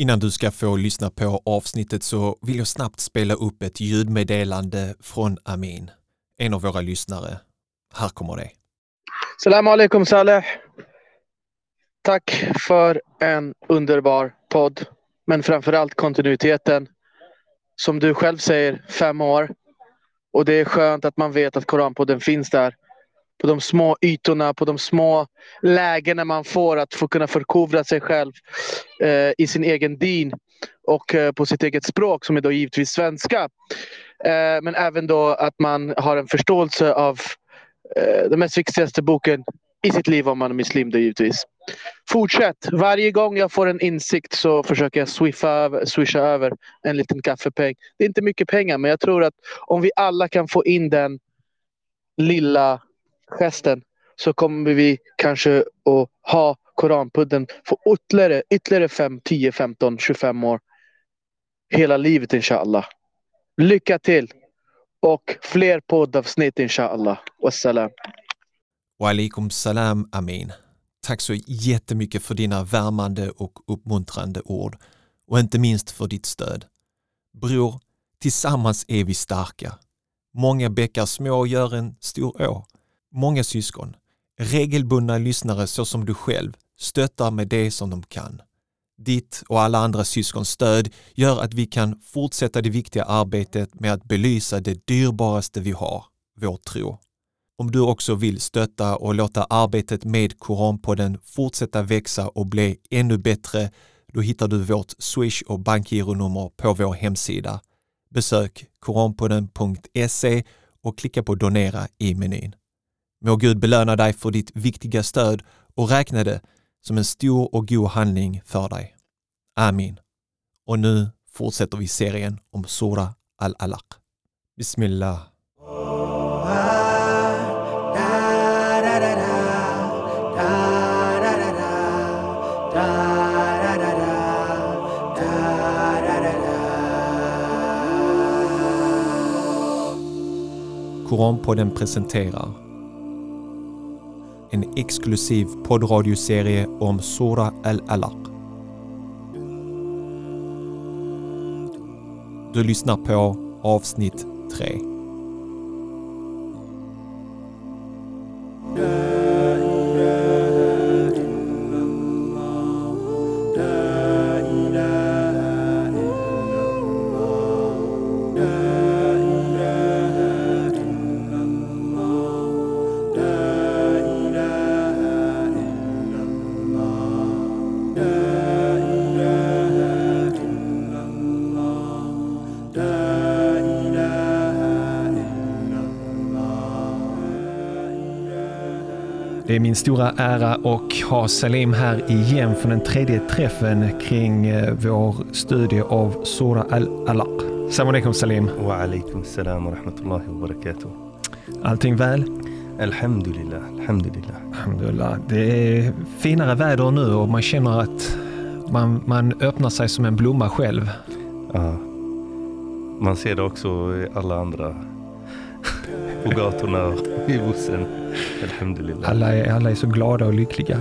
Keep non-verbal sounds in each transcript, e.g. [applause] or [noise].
Innan du ska få lyssna på avsnittet så vill jag snabbt spela upp ett ljudmeddelande från Amin, en av våra lyssnare. Här kommer det. Salam alaikum Saleh. Tack för en underbar podd. Men framförallt kontinuiteten. Som du själv säger, fem år. Och det är skönt att man vet att Koranpodden finns där. På de små ytorna, på de små lägena man får att få kunna förkovra sig själv eh, i sin egen din och eh, på sitt eget språk som är då givetvis svenska. Eh, men även då att man har en förståelse av eh, den mest viktigaste boken i sitt liv om man är muslim då givetvis. Fortsätt! Varje gång jag får en insikt så försöker jag swiffa över, swisha över en liten kaffepeng. Det är inte mycket pengar men jag tror att om vi alla kan få in den lilla gesten så kommer vi kanske att ha Koranpudden för ytterligare, ytterligare 5, 10, 15, 25 år. Hela livet inshallah. Lycka till! Och fler poddavsnitt inshallah. Wassalam. Wa alaikum salam Amin. Tack så jättemycket för dina värmande och uppmuntrande ord och inte minst för ditt stöd. Bror, tillsammans är vi starka. Många bäckar små gör en stor å. Många syskon, regelbundna lyssnare såsom du själv, stöttar med det som de kan. Ditt och alla andra syskons stöd gör att vi kan fortsätta det viktiga arbetet med att belysa det dyrbaraste vi har, vår tro. Om du också vill stötta och låta arbetet med Koranpodden fortsätta växa och bli ännu bättre, då hittar du vårt Swish och bankgironummer på vår hemsida. Besök koranpodden.se och klicka på donera i menyn. Må Gud belöna dig för ditt viktiga stöd och räkna det som en stor och god handling för dig. Amin. Och nu fortsätter vi serien om Sura al-Alaq. Bismillah. Koranpodden presenterar en exklusiv poddradioserie om Sura al-Alaq. Du lyssnar på avsnitt 3. Är min stora ära att ha Salim här igen för den tredje träffen kring eh, vår studie av Sura al-Alaq. Salam alaikum Salim. Wa alaikum salam wa rahmatullahi wa barakatuh. Allting väl? Alhamdulillah, alhamdulillah. Alhamdulillah. Det är finare väder nu och man känner att man, man öppnar sig som en blomma själv. Ja. Man ser det också i alla andra på gatorna och i bussen. Alla är, alla är så glada och lyckliga.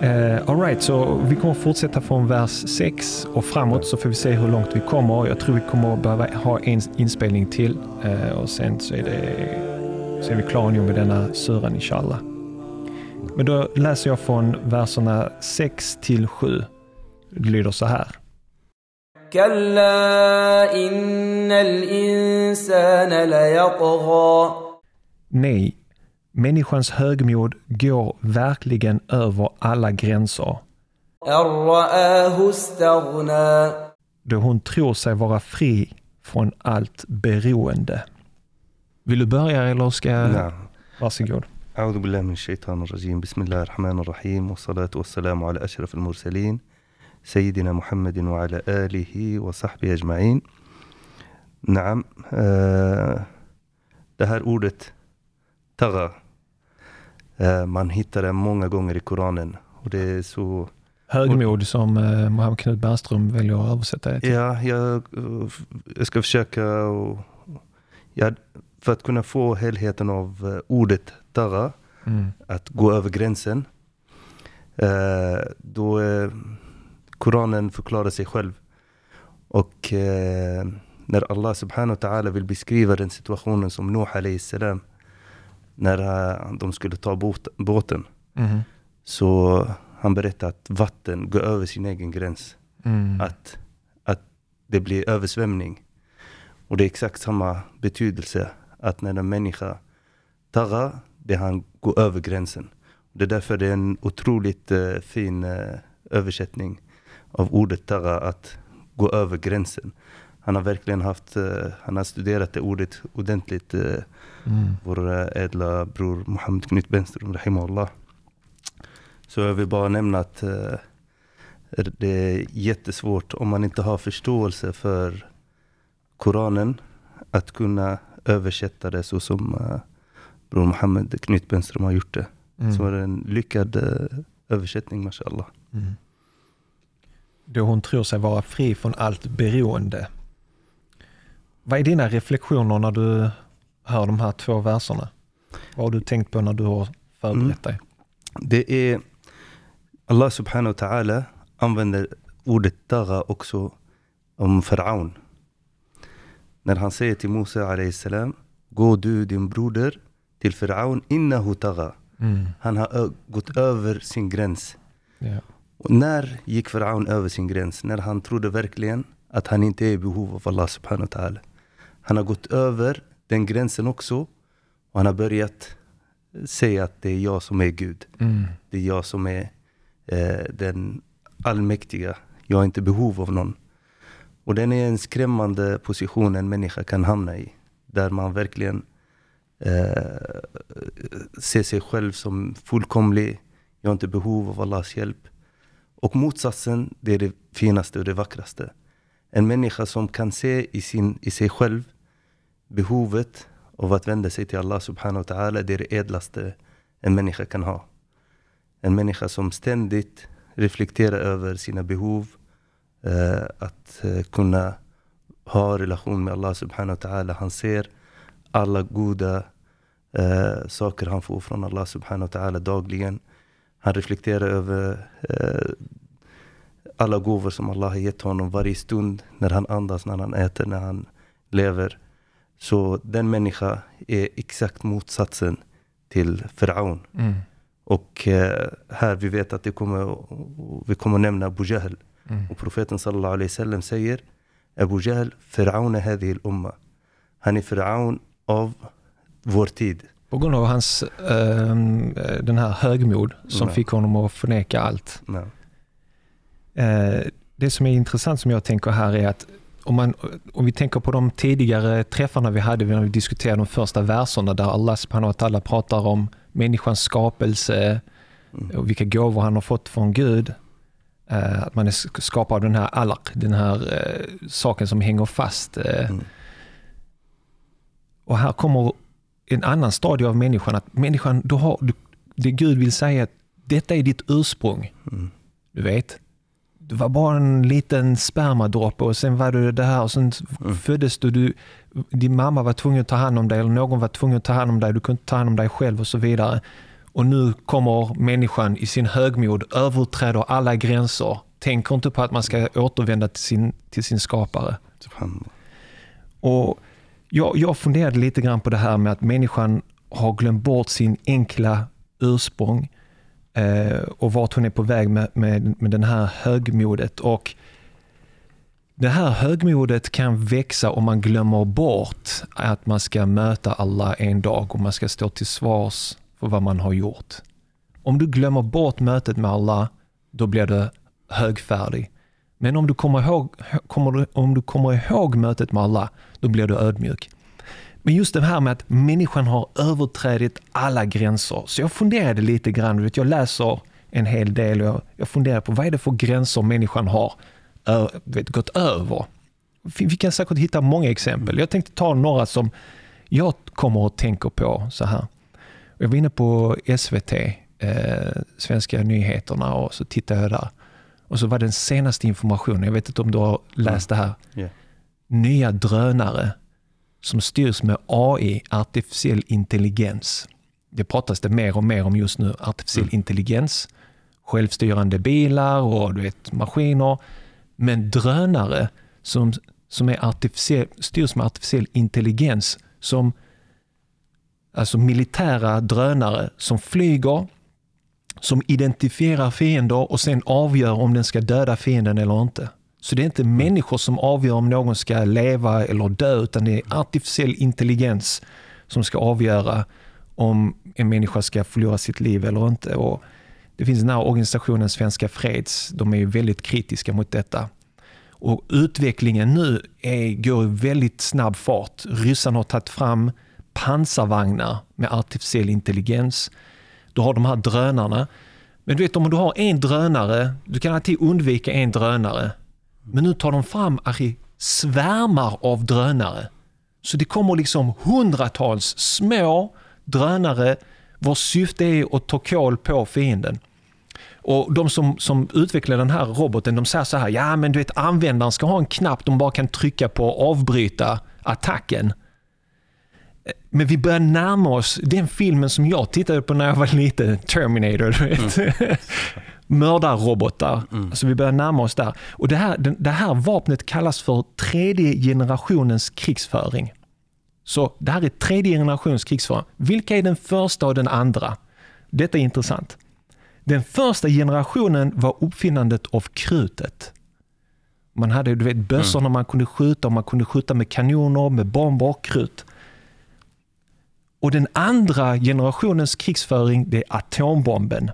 Eh, uh, Alright, så vi kommer fortsätta från vers 6 och framåt så får vi se hur långt vi kommer. Jag tror vi kommer behöva ha en inspelning till uh, och sen så är, det, så är vi klara nu med denna suran inshallah. Men då läser jag från verserna 6 till 7. Det lyder så här. Nej, människans högmod går verkligen över alla gränser. أن رآه استغنى Då hon tror sig vara fri från allt beroende. Vill du börja eller ska jag? نعم Varsågod. أعوذ بالله من الشيطان الرجيم بسم الله الرحمن الرحيم والصلاة والسلام على أشرف المرسلين سيدنا محمد وعلى آله وصحبه أجمعين نعم eh, Det här ordet taga eh, man hittar det många gånger i Koranen och det är så Högmod som eh, Mohammed Knut Bernström väljer att översätta det till. Ja, jag, jag ska försöka och, ja, för att kunna få helheten av eh, ordet tara, Mm. att gå över gränsen. Eh, då eh, Koranen förklarar sig själv. Och eh, när Allah subhanahu wa ta'ala vill beskriva den situationen som Nuh alayhi salam när eh, de skulle ta båt, båten. Mhm. Så han berättar att vatten går över sin egen gräns. Mm. Att, att det blir översvämning. Och det är exakt samma betydelse. Att när en människa taggar, det han går över gränsen. Det är därför det är en otroligt eh, fin eh, översättning av ordet tagga, att gå över gränsen. Han har verkligen haft, eh, han har studerat det ordet ordentligt, eh, Mm. vår eh, ädla bror Mohammed Knut Benström, rahimahullah. Så jag vill bara nämna att det är jättesvårt om man inte har förståelse för Koranen att kunna översätta det så som bror Mohammed Knut Benström har gjort det. Mm. Så är det en lyckad översättning, mashallah. Mm. Då hon tror sig vara fri från allt beroende. Vad är dina reflektioner när du hör de här två verserna? Vad har du tänkt på när du har förberett dig? Det är Allah subhanahu wa ta'ala använder ordet tagha också om Faraon. När han säger till Musa alayhi salam, gå du din broder till Faraon innahu tagha. Mm. Han har gått över sin gräns. Ja. Och när gick Faraon över sin gräns? När han trodde verkligen att han inte är i behov av Allah subhanahu wa ta'ala. Han har gått över den gränsen också. Och han har börjat säga att det är jag som är Gud. Mm. Det är jag som är eh, den allmäktiga. Jag har inte behov av någon. Och den är en skrämmande position en människa kan hamna i. Där man verkligen eh, ser sig själv som fullkomlig. Jag har inte behov av Allahs hjälp. Och motsatsen, det är det finaste och det vackraste. En människa som kan se i, sin, i sig själv behovet av att vända sig till Allah subhanahu wa ta'ala, det är det ädlaste en människa kan ha. En människa som ständigt reflekterar över sina behov, eh, att eh, kunna ha relation med Allah subhanahu wa ta'ala. Han ser alla goda eh, saker han får från Allah subhanahu wa ta'ala dagligen. Han reflekterar över eh, alla gåvor som Allah har gett honom varje stund, när han andas, när han äter, när han lever. Så den människa är exakt motsatsen till Faraon. Mm. Och eh, här vi vet att det kommer, vi kommer nämna Abu Jahl. Mm. Och profeten sallallahu alaihi wasallam säger Abu Jahl, Faraon hadhihi al-umma. Han är Faraon av vår tid. På grund av hans, eh, den här högmod som Nej. fick honom att förneka allt. Eh, det som är intressant som jag tänker här är att om, man, om vi tänker på de tidigare träffarna vi hade när vi diskuterade de första verserna där Allah subhanahu pratar om människans skapelse Mm. och vilka gåvor han har fått från Gud. Eh, att man är sk- skapad av den här alaq, den här eh, saken som hänger fast. Eh, Mm. Och här kommer en annan stadie av människan. Att människan, du har, du, det Gud vill säga att detta är ditt ursprung. Mm. Du vet, du var bara en liten spermadroppe och sen var du det här och sen Mm. föddes du, du. Din mamma var tvungen att ta hand om dig eller någon var tvungen att ta hand om dig. Du kunde inte ta hand om dig själv och så vidare. Och nu kommer människan i sin högmod, överträder alla gränser, tänker inte på att man ska återvända till sin, till sin skapare. Subhanallah. Och jag, jag funderade lite grann på det här med att människan har glömt bort sin enkla ursprung eh, och vart hon är på väg med, med, med den här högmodet. Och det här högmodet kan växa om man glömmer bort att man ska möta alla en dag och man ska stå till svars för vad man har gjort. Om du glömmer bort mötet med Allah, då blir du högfärdig. Men om du kommer ihåg, kommer du, om du kommer ihåg mötet med Allah, då blir du ödmjuk. Men just det här med att människan har överträdit alla gränser. Så jag funderade lite grann, jag läser en hel del och jag, funderar på vad är det för gränser människan har vet, gått över. Vi kan säkert hitta många exempel. Jag tänkte ta några som jag kommer att tänka på så här. Jag var inne på SVT, eh, Svenska nyheterna och så tittade jag där. Och så var den senaste informationen, jag vet inte om du har läst det här. Ja. Nya drönare som styrs med AI, artificiell intelligens. Det pratas det mer och mer om just nu, artificiell Mm. intelligens. självstyrande bilar och du vet, maskiner. Men drönare som, som är artificiell, styrs med artificiell intelligens, som alltså militära drönare som flyger, som identifierar fiender och sen avgör om den ska döda fienden eller inte. Så det är inte människor som avgör om någon ska leva eller dö, utan det är artificiell intelligens som ska avgöra om en människa ska förlora sitt liv eller inte. Och det finns den här organisationen Svenska Freds, de är väldigt kritiska mot detta. Och utvecklingen nu är, går i väldigt snabb fart. Ryssarna har tagit fram pansarvagnar med artificiell intelligens. Du har de här drönarna. Men du vet om du har en drönare, du kan alltid undvika en drönare. Men nu tar de fram Ari, svärmar av drönare. Så det kommer liksom hundratals små drönare vars syfte är att ta koll på fienden. Och De som, som utvecklar den här roboten de säger så här, ja men du vet användaren ska ha en knapp de bara kan trycka på och avbryta attacken. Men vi börjar närma oss den filmen som jag tittade på när jag var liten, Terminator. Du vet. Mm. [laughs] Mördarrobotar. Mm. Alltså vi börjar närma oss där. Och det här, det här vapnet kallas för tredje generationens krigsföring. Så det här är tredje generationens krigsföring. Vilka är den första och den andra? Detta är intressant. Den första generationen var uppfinnandet av krutet. Man hade du vet, bössorna mm. man kunde skjuta och man kunde skjuta med kanoner, med bomber och krut. Och den andra generationens krigsföring det är atombomben.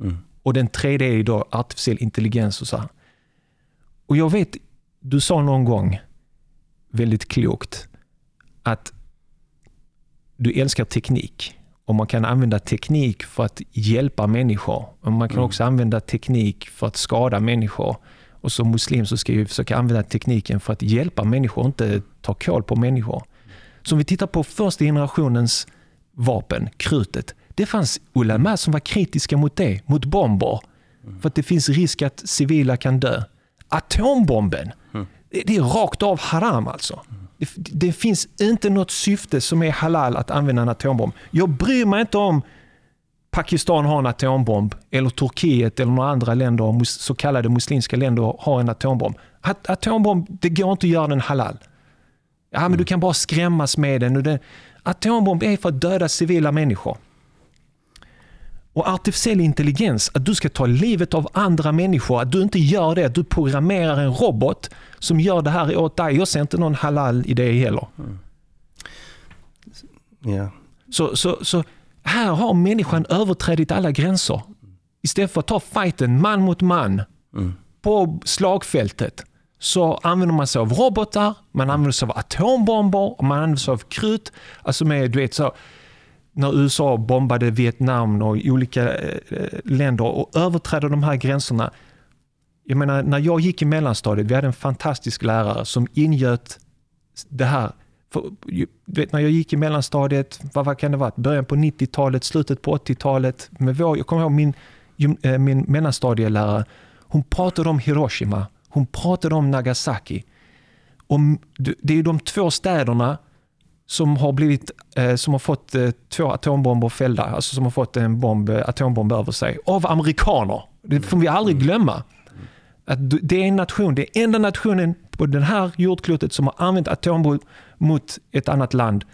Mm. Och den tredje är då artificiell intelligens och så här. Och jag vet, du sa någon gång väldigt klokt att du älskar teknik och man kan använda teknik för att hjälpa människor. Och man kan mm. också använda teknik för att skada människor. Och som muslim så ska vi försöka använda tekniken för att hjälpa människor, inte ta koll på människor. Så om vi tittar på första generationens vapen, krutet. Det fanns ulama som var kritiska mot det, mot bomber. För att det finns risk att civila kan dö. Atombomben, mm. det är rakt av haram alltså. Det, det, finns inte något syfte som är halal att använda en atombomb. Jag bryr mig inte om Pakistan har en atombomb eller Turkiet eller några andra länder, så kallade muslimska länder har en atombomb. Atombomb, det går inte att göra den halal. Ja, men du mm. kan bara skrämmas med den. Och den. Atombomb är för att döda civila människor. Och artificiell intelligens, att du ska ta livet av andra människor, att du inte gör det, att du programmerar en robot som gör det här åt dig. Jag ser inte någon halal i det heller. Mm. Yeah. Så, så, så här har människan överträdit alla gränser. Istället för att ta fighten man mot man mm. på slagfältet så använder man sig av robotar, man använder sig av atombomber och man använder sig av krut. Alltså med, du vet, så, när USA bombade Vietnam och olika eh, eh, länder och överträdde de här gränserna. Jag menar, när jag gick i mellanstadiet, vi hade en fantastisk lärare som ingöt det här. För, vet, när jag gick i mellanstadiet, vad, vad kan det vara? Början på 90-talet, slutet på 80-talet. jag kommer ihåg min, eh, min mellanstadielärare, hon pratade om Hiroshima, hon pratade om Nagasaki. Och det är de två städerna som har, blivit, eh, som har fått eh, två atombomber fällda, alltså som har fått en bomb, eh, atombomb över sig, av amerikaner. Det får vi aldrig glömma. Att det är en nation, det är enda nationen på det här jordklotet som har använt atombomb mot ett annat land.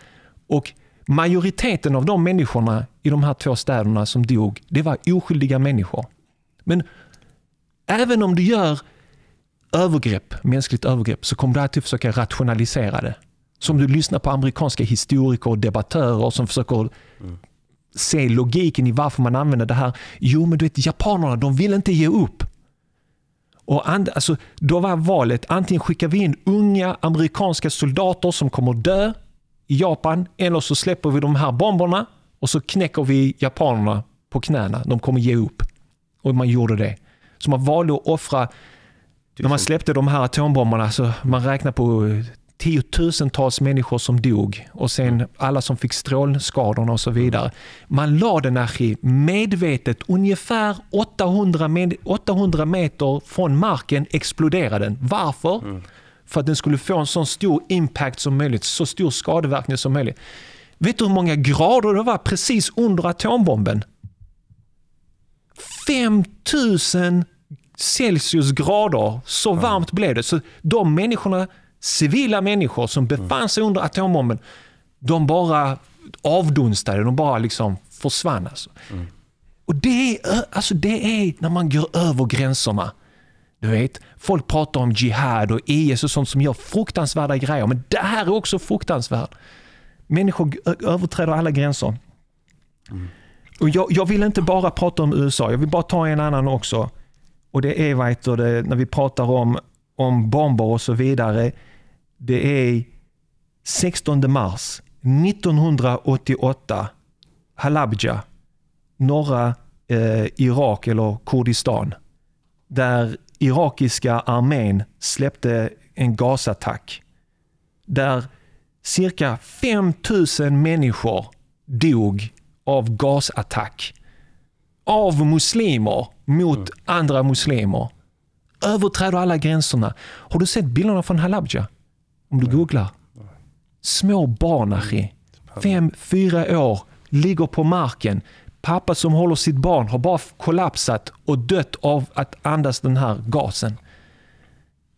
Och majoriteten av de människorna i de här två städerna som dog, det var oskyldiga människor. Men även om du gör övergrepp, mänskligt övergrepp, så kommer du alltid försöka rationalisera det. Som du lyssnar på amerikanska historiker och debattörer som försöker mm. se logiken i varför man använder det här. Jo, men du vet, japanerna de vill inte ge upp. Och and, alltså, då var valet antingen skickar vi in unga amerikanska soldater som kommer dö i Japan eller så släpper vi de här bomberna och så knäcker vi japanerna på knäna. De kommer ge upp. Och man gjorde det. Så man valde att offra när man släppte de här atombomberna så man räknar på tiotusentals människor som dog och sen mm. alla som fick strålskadorna och så vidare. Man la den här medvetet ungefär 800, med, 800 meter från marken exploderade den. Varför? Mm. För att den skulle få en så stor impact som möjligt, så stor skadeverkning som möjligt. Vet du hur många grader det var precis under atombomben? 5000 Celsiusgrader, så varmt blev det. Så de människorna, civila människor som befann sig under atombomben, de bara avdunstade, de bara liksom försvann. Alltså. Och det är, alltså det är när man går över gränserna. Du vet, folk pratar om jihad och IS och sånt som gör fruktansvärda grejer, men det här är också fruktansvärt. Människor överträder alla gränser. Och jag, jag vill inte bara prata om USA, jag vill bara ta en annan också. Och det är vet du, det, när vi pratar om, om bomber och så vidare. Det är 16 mars 1988, Halabja, norra eh, Irak eller Kurdistan. Där irakiska armén släppte en gasattack. Där cirka 5000 människor dog av gasattack. Av muslimer mot andra muslimer. Överträder alla gränserna. Har du sett bilderna från Halabja? Om du googlar. Små barn, achi. Fem, fyra år, ligger på marken. Pappa som håller sitt barn har bara kollapsat och dött av att andas den här gasen.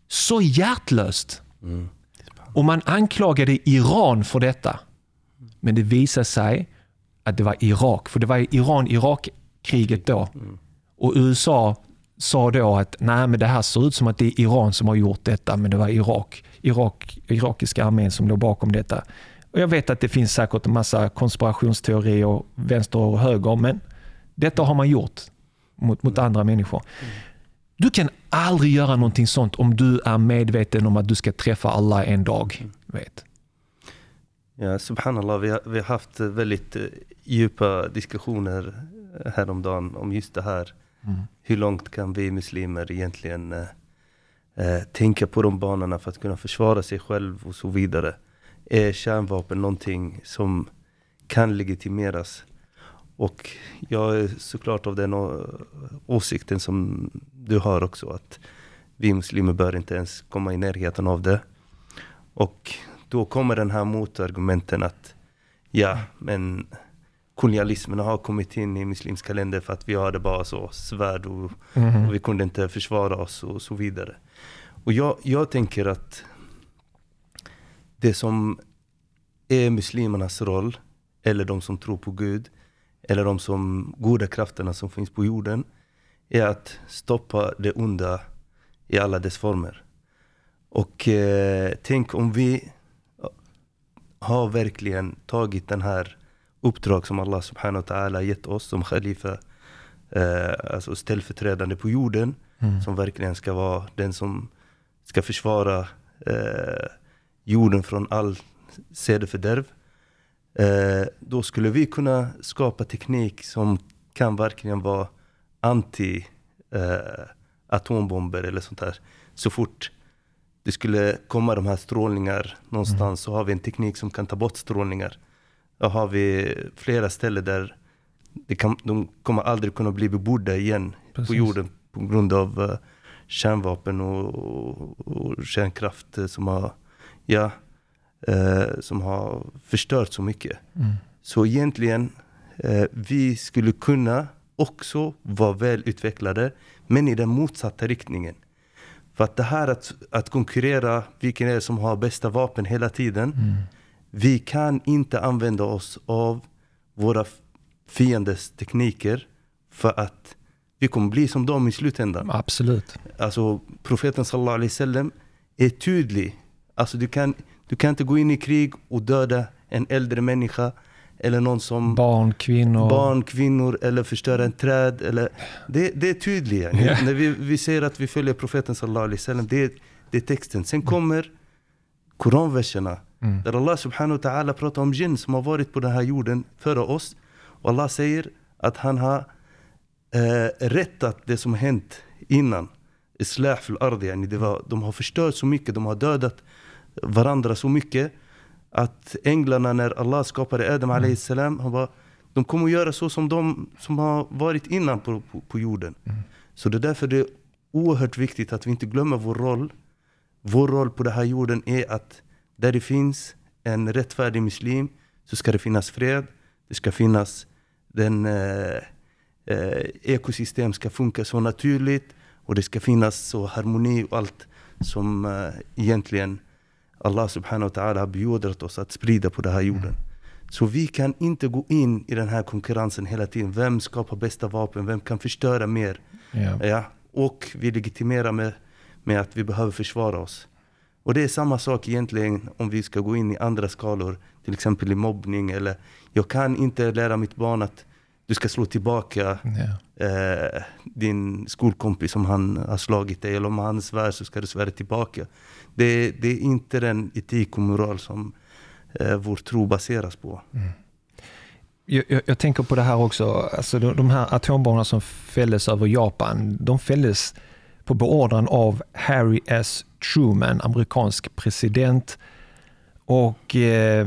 Så hjärtlöst. Och man anklagade Iran för detta. Men det visade sig att det var Irak. För det var Iran-Irak-kriget då. Och USA sa då att nej men det här ser ut som att det är Iran som har gjort detta, men det var Irak, Irak irakiska armén som låg bakom detta. Och Jag vet att det finns säkert en massa konspirationsteorier, vänster och höger, men detta har man gjort mot, mot andra människor. Du kan aldrig göra någonting sånt om du är medveten om att du ska träffa Allah en dag. Vet. Ja, subhanallah, vi har, vi har haft väldigt eh, djupa diskussioner eh, häromdagen om just det här. Hur långt kan vi muslimer egentligen eh, eh, tänka på de banorna för att kunna försvara sig själv och så vidare? Är kärnvapen någonting som kan legitimeras? Och jag är såklart av den åsikten som du har också, att vi muslimer bör inte ens komma i närheten av det. Och då kommer den här motargumenten att ja, men kolonialismen har kommit in i muslimska länder för att vi hade bara så svärd och, och vi kunde inte försvara oss och så vidare. Och jag, jag tänker att det som är muslimernas roll, eller de som tror på Gud, eller de som goda krafterna som finns på jorden, är att stoppa det onda i alla dess former. Och eh, tänk om vi har verkligen tagit den här uppdrag som Allah subhanahu wa ta'ala gett oss som khalifa, eh, alltså ställföreträdande på jorden, som verkligen ska vara den som ska försvara eh, jorden från all sedefördärv. Eh, då skulle vi kunna skapa teknik som kan verkligen vara anti eh, atombomber eller sånt där. Så fort det skulle komma de här strålningar någonstans så har vi en teknik som kan ta bort strålningar. Då har vi flera ställen där det kan, de kommer aldrig kunna bli bebodda igen Precis. på jorden på grund av eh, kärnvapen och, och, och kärnkraft eh, som har, ja, eh, som har förstört så mycket. Så egentligen, eh, vi skulle kunna också vara väl utvecklade, men i den motsatta riktningen. För att det här att, att konkurrera, vilken är det som har bästa vapen hela tiden. Vi kan inte använda oss av våra f- fienders tekniker för att vi kommer bli som dem i slutändan. Absolut. Alltså profeten sallallahu alaihi wasallam är tydlig. Alltså du kan, du kan inte gå in i krig och döda en äldre människa eller någon som Barn, kvinnor. barn, kvinnor eller förstöra en träd. Eller, det, det är tydligt. Ja. När vi, vi säger att vi följer profeten sallallahu alaihi wasallam, det, det är texten. Sen kommer koranverserna Mm. där Allah subhanahu wa ta'ala pratar om jinn som har varit på den här jorden före oss. Och Allah säger att han har eh, rättat det som hänt innan. Islah fil ardi, yani det var, de har förstört så mycket, de har dödat varandra så mycket att änglarna när Allah skapade Adam mm. salam, han bara, de kommer att göra så som de som har varit innan på, på, på jorden. Så det är därför det är oerhört viktigt att vi inte glömmer vår roll. Vår roll på den här jorden är att där det finns en rättfärdig muslim så ska det finnas fred. Det ska finnas den, eh, eh, ekosystem ska funka så naturligt och det ska finnas så harmoni och allt som eh, egentligen Allah subhanahu wa ta'ala har beordrat oss att sprida på den här jorden. Så vi kan inte gå in i den här konkurrensen hela tiden. Vem skapar bästa vapen? Vem kan förstöra mer? Ja. Ja, och vi legitimerar med, med att vi behöver försvara oss. Och det är samma sak egentligen om vi ska gå in i andra skalor, till exempel i mobbning eller jag kan inte lära mitt barn att du ska slå tillbaka Ja. eh, din skolkompis om han har slagit dig eller om han svär så ska du svära tillbaka. Det, det är inte den etik och moral som eh, vår tro baseras på. Jag, jag, jag tänker på det här också, alltså de, de här atombomberna som fälldes över Japan, de fälldes på beordran av Harry S. Truman, amerikansk president. Och eh,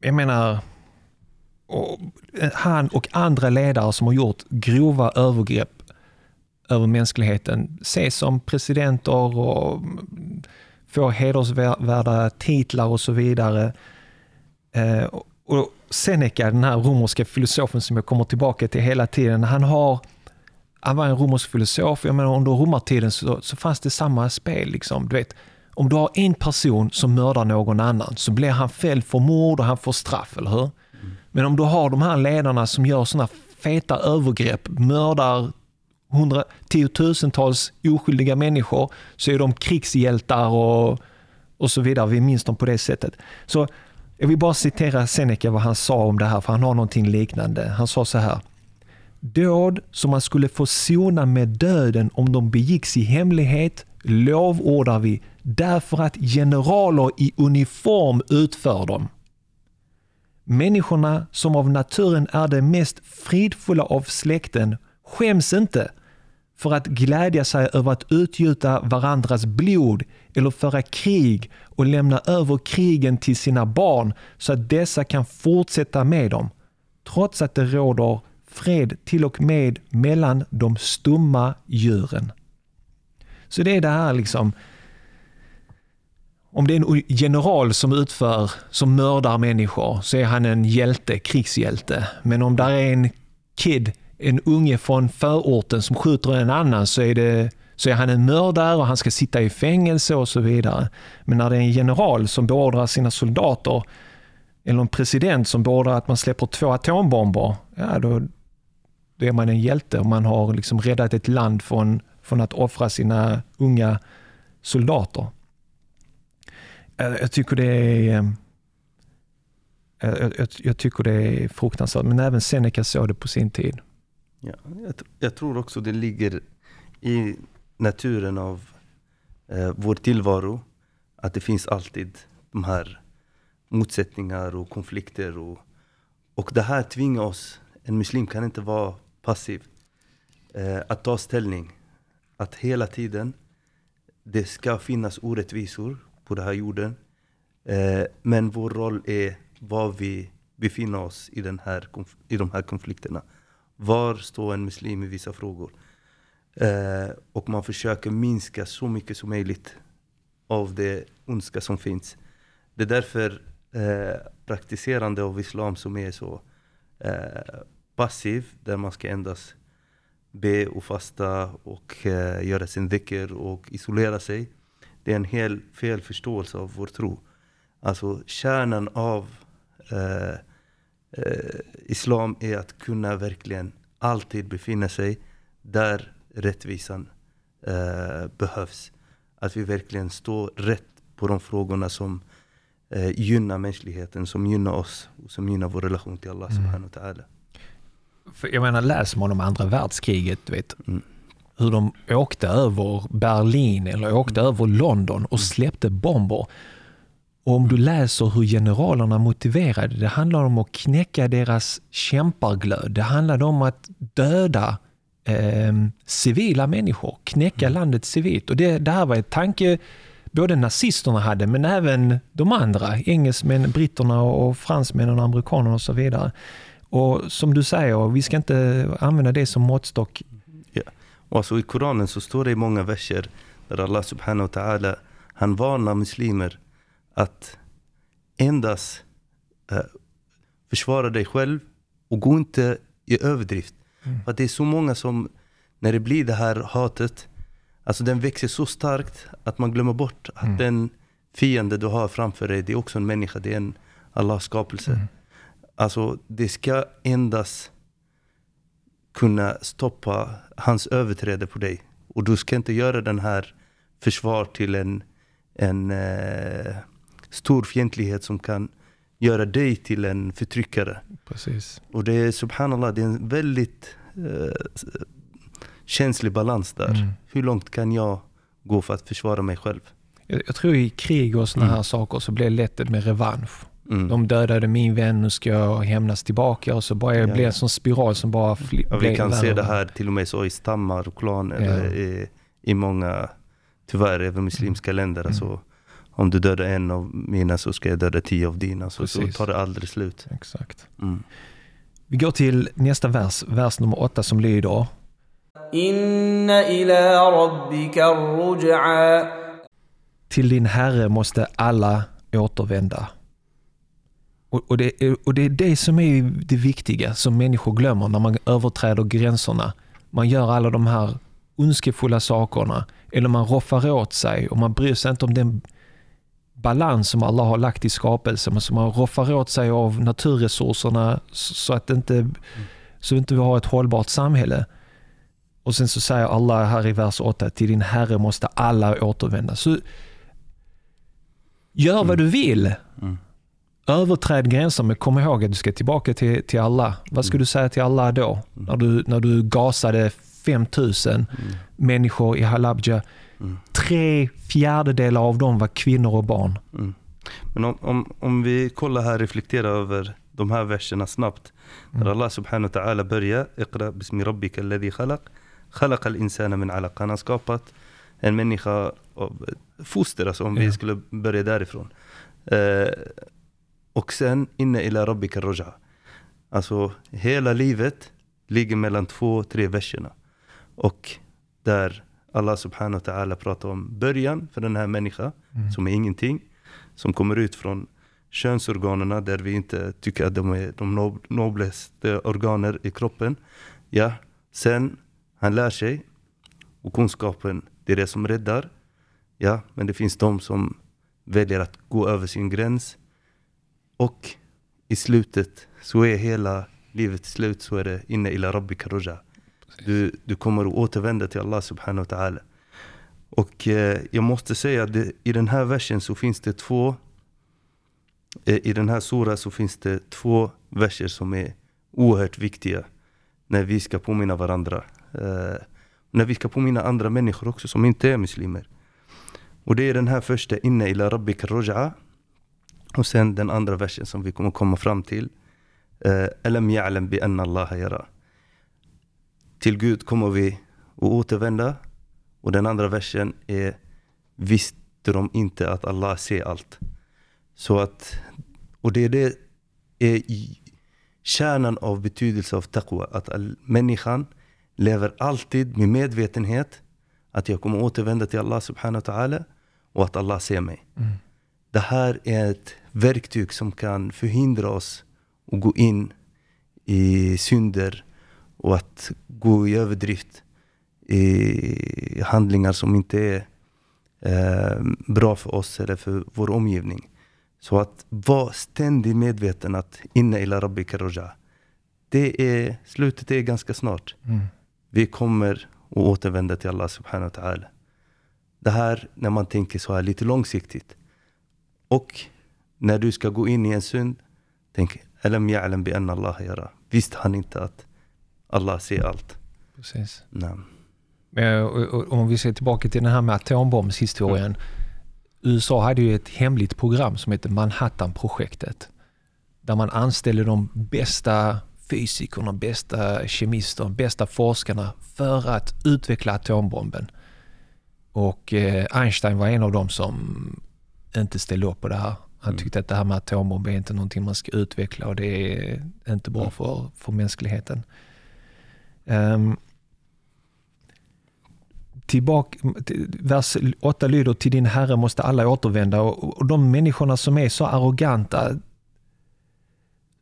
jag menar, och, eh, han och andra ledare som har gjort grova övergrepp över mänskligheten ses som presidenter och får hedersvärda titlar och så vidare. Eh, och Seneca, den här romerska filosofen som jag kommer tillbaka till hela tiden, han har han var en romersk filosof. Jag menar, under romartiden så, så fanns det samma spel. Liksom. Du vet, om du har en person som mördar någon annan så blir han fälld för mord och han får straff, eller hur? Men om du har de här ledarna som gör sådana feta övergrepp, mördar hundra, tiotusentals oskyldiga människor, så är de krigshjältar och, och så vidare. Vi minns dem på det sättet. Så jag vill bara citera Seneca vad han sa om det här, för han har någonting liknande. Han sa så här. Dåd som man skulle få sona med döden om de begicks i hemlighet lovordar vi därför att generaler i uniform utför dem. Människorna som av naturen är det mest fridfulla av släkten skäms inte för att glädja sig över att utgjuta varandras blod eller föra krig och lämna över krigen till sina barn så att dessa kan fortsätta med dem, trots att det råder fred till och med mellan de stumma djuren. Så det är det här liksom, om det är en general som utför, som mördar människor, så är han en hjälte, krigshjälte. Men om där är en kid, en unge från förorten som skjuter en annan så är, det, så är han en mördare och han ska sitta i fängelse och så vidare. Men när det är en general som beordrar sina soldater, eller en president som beordrar att man släpper två atombomber, ja då, då är man en hjälte och man har liksom räddat ett land från, från att offra sina unga soldater. Jag, tycker det är ehm, jag, jag, jag tycker det är fruktansvärt, men även Seneca såg det på sin tid. Ja, jag, jag tror också det ligger i naturen av eh, vår tillvaro att det finns alltid de här motsättningar och konflikter. Och, och det här tvingar oss, en muslim kan inte vara passiv, eh, att ta ställning. Att hela tiden, det ska finnas orättvisor på den här jorden. Eh, men vår roll är var vi befinner oss i, den här, i de här konflikterna. Var står en muslim i vissa frågor? Eh, och man försöker minska så mycket som möjligt av det ondska som finns. Det är därför eh, praktiserande av islam som är så eh, passiv, där man ska endast be och fasta och eh, göra sin dhikr och isolera sig. Det är en hel fel förståelse av vår tro. Alltså kärnan av eh, eh, islam är att kunna verkligen alltid befinna sig där rättvisan eh, behövs. Att vi verkligen står rätt på de frågorna som eh, gynnar mänskligheten, som gynnar oss och som gynnar vår relation till Allah subhanahu wa ta'ala. Jag menar, läser man om andra världskriget, du vet, Mm. hur de åkte över Berlin eller åkte över London och släppte bomber. Och om du läser hur generalerna motiverade, det handlar om att knäcka deras kämparglöd. Det handlade om att döda eh, civila människor, knäcka landet civilt. Och det, det här var ett tanke både nazisterna hade, men även de andra, engelsmän, britterna och fransmännen och amerikanerna och så vidare. Och som du säger, vi ska inte använda det som måttstock. Och alltså i Koranen så står det i många verser där Allah subhanahu wa ta'ala han varnar muslimer att endast eh, försvara dig själv och gå inte i överdrift. För att det är så många som, när det blir det här hatet, alltså den växer så starkt att man glömmer bort att Mm. den fiende du har framför dig, det är också en människa, det är en Allahs skapelse. Mm. Alltså det ska endast kunna stoppa hans överträde på dig. Och du ska inte göra den här försvar till en, en eh, stor fientlighet som kan göra dig till en förtryckare. Precis. Och det är subhanallah, det är en väldigt eh, känslig balans där. Mm. Hur långt kan jag gå för att försvara mig själv? Jag, jag tror i krig och såna Mm. här saker så blir det lätt med revansch. Mm. De dödade min vän, nu ska jag hämnas tillbaka. Och så bara det ja, blev en sån spiral som bara fl- ja, Vi kan se det här till och med så i stammar och klaner ja. Eh, i, i många, tyvärr även muslimska mm. länder. Alltså, mm. om du dödar en av mina så ska jag döda tio av dina. Så, så tar det aldrig slut. Exakt. Mm. Vi går till nästa vers, vers nummer åtta som lyder. Inna ila rabbika ruj'a. Till din herre måste alla återvända. Och, och, det, är- och det är det som är det viktiga som människor glömmer när man överträder gränserna. Man gör alla de här ondskefulla sakerna eller man roffar åt sig och man bryr sig inte om den balans som Allah har lagt i skapelsen. som man roffar åt sig av naturresurserna så att det inte, så inte vi har ett hållbart samhälle. Och sen så säger Allah här i vers 8, till din Herre måste alla återvända. Så gör vad du vill. Mm. Överträd gränser, men kom ihåg att du ska tillbaka till, till Allah. Vad ska du säga till Allah då? När, du, när du gasade 5000 människor i Halabja. Mm. Tre fjärdedelar av dem var kvinnor och barn. Mm. Men om, om, om vi kollar här, reflekterar över de här verserna snabbt. Där Allah subhanahu wa ta'ala börjar, Iqra bismi rabbika alladhi khalaq, khalaqa al-insana min alaq. Han har skapat en människa av foster, alltså om Ja. vi skulle börja därifrån. Eh, och sen, inna ila rabbika roja. Alltså hela livet ligger mellan två, tre verserna. Och där Allah subhanahu wa ta'ala pratar om början för den här människan, som är ingenting, som kommer ut från könsorganerna där vi inte tycker att de är de nob- noblaste organer i kroppen. Ja, sen han lär sig och kunskapen, det är det som räddar. Ja, men det finns de som väljer att gå över sin gräns. Och i slutet så är hela livet slut så är det inne ila rabbika roja. Du, du kommer att återvända till Allah subhanahu wa ta'ala. Och eh, jag måste säga att det, i den här versen så finns det två eh, I den här sura så finns det två verser som är oerhört viktiga när vi ska påminna varandra. Eh, när vi ska påminna andra människor också som inte är muslimer. Och det är den här första, inna ila rabbika roja. Och sen den andra versen som vi kommer komma fram till. Eh, Alam ya'lam bi anna Allah yara. Till Gud kommer vi att återvända. Och den andra versen är Visste de inte att Allah ser allt? Så att, och det är det är i kärnan av betydelse av taqwa. Att människan lever alltid med medvetenhet att jag kommer återvända till Allah subhanahu wa ta'ala och att Allah ser mig. Mm. Det här är ett verktyg som kan förhindra oss att gå in i synder och att gå i överdrift i handlingar som inte är eh, bra för oss eller för vår omgivning. Så att vara ständigt medveten att inna ila rabbika roja. Det är, slutet är ganska snart. Mm. Vi kommer att återvända till Allah subhanahu wa ta'ala. Det här när man tänker så här lite långsiktigt. Och när du ska gå in i en synd, tänk Alam ya'lam bi anna Allah yara. Visste han inte att Allah ser allt? Precis. Nej. Om vi ser tillbaka till den här med atombombshistorien. USA hade ju ett hemligt program som heter Manhattan-projektet. Där man anställde de bästa fysikerna, bästa kemisterna, bästa forskarna för att utveckla atombomben. Och eh, Einstein var en av dem som inte ställde upp på det här. Han Mm. tyckte att det här med atombomber är inte någonting man ska utveckla och det är inte bra för, för mänskligheten. Ehm, tillbaka, till- vers 8 lyder till din herre måste alla återvända och, och de människorna som är så arroganta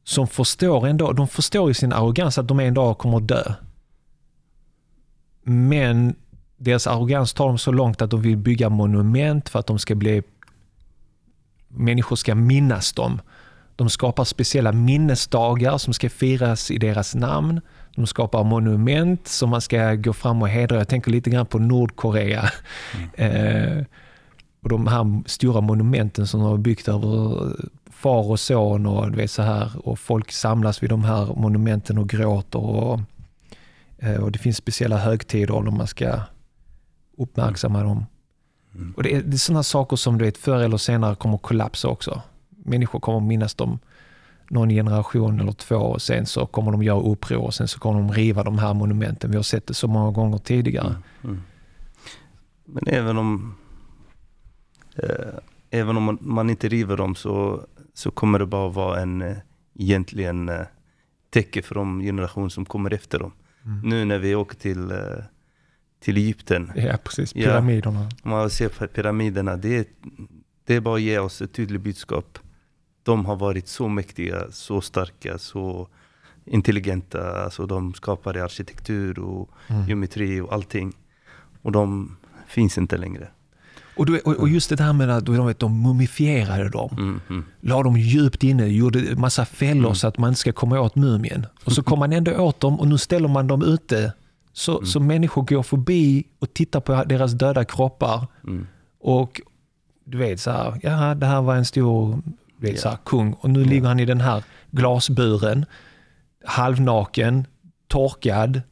som förstår ändå, de förstår i sin arrogans att de en dag kommer att dö. Men deras arrogans tar dem så långt att de vill bygga monument för att de ska bli människor ska minnas dem. De skapar speciella minnesdagar som ska firas i deras namn. De skapar monument som man ska gå fram och hedra. Jag tänker lite grann på Nordkorea. Mm. Eh, och de här stora monumenten som de har byggt över far och son och, du så här, och folk samlas vid de här monumenten och gråter. Och, eh, och det finns speciella högtider när man ska uppmärksamma mm. dem. Mm. Och det är, det är sådana saker som du vet förr eller senare kommer att kollapsa också. Människor kommer att minnas dem någon generation eller två och sen så kommer de göra uppror och sen så kommer de riva de här monumenten. Vi har sett det så många gånger tidigare. Mm. Mm. Men även om eh, även om man, man, inte river dem så, så kommer det bara vara en eh, egentligen eh, täcke för de generationer som kommer efter dem. Mm. Nu när vi åker till eh, till Egypten. Ja, precis. Pyramiderna. Ja, man ser på pyramiderna. Det det är bara att ge oss ett tydligt budskap. De har varit så mäktiga, så starka, så intelligenta. Alltså de skapade arkitektur och mm. geometri och allting. Och de finns inte längre. Och, du, och, just det här med att de, vet, de mumifierade dem. Mm, mm. La dem djupt inne, gjorde massa fällor mm. så att man inte ska komma åt mumien. Och så kom man ändå åt dem och nu ställer man dem ute så, mm. så människor går förbi och tittar på deras döda kroppar. Mm. Och du vet så här, ja det här var en stor du vet, yeah. så här, kung och nu yeah. ligger han i den här glasburen, halvnaken, torkad.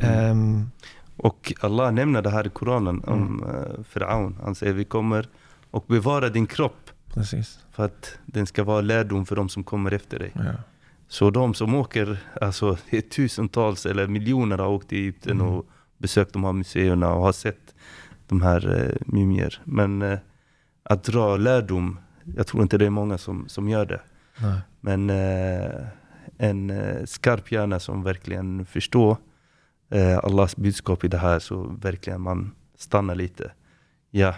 Mm. Um, och Allah nämner det här i Koranen om mm. Firaun. Han säger vi kommer och bevara din kropp. Precis. För att den ska vara lärdom för de som kommer efter dig. Ja. Så de som åker, alltså [laughs] det är tusentals eller miljoner har åkt till Egypten mm. och besökt de här museerna och har sett de här eh, mumier. Men eh, att dra lärdom, jag tror inte det är många som, som gör det. Nej. Men eh, en eh, skarp hjärna som verkligen förstår eh, Allahs budskap i det här, så verkligen man stannar lite. Ja,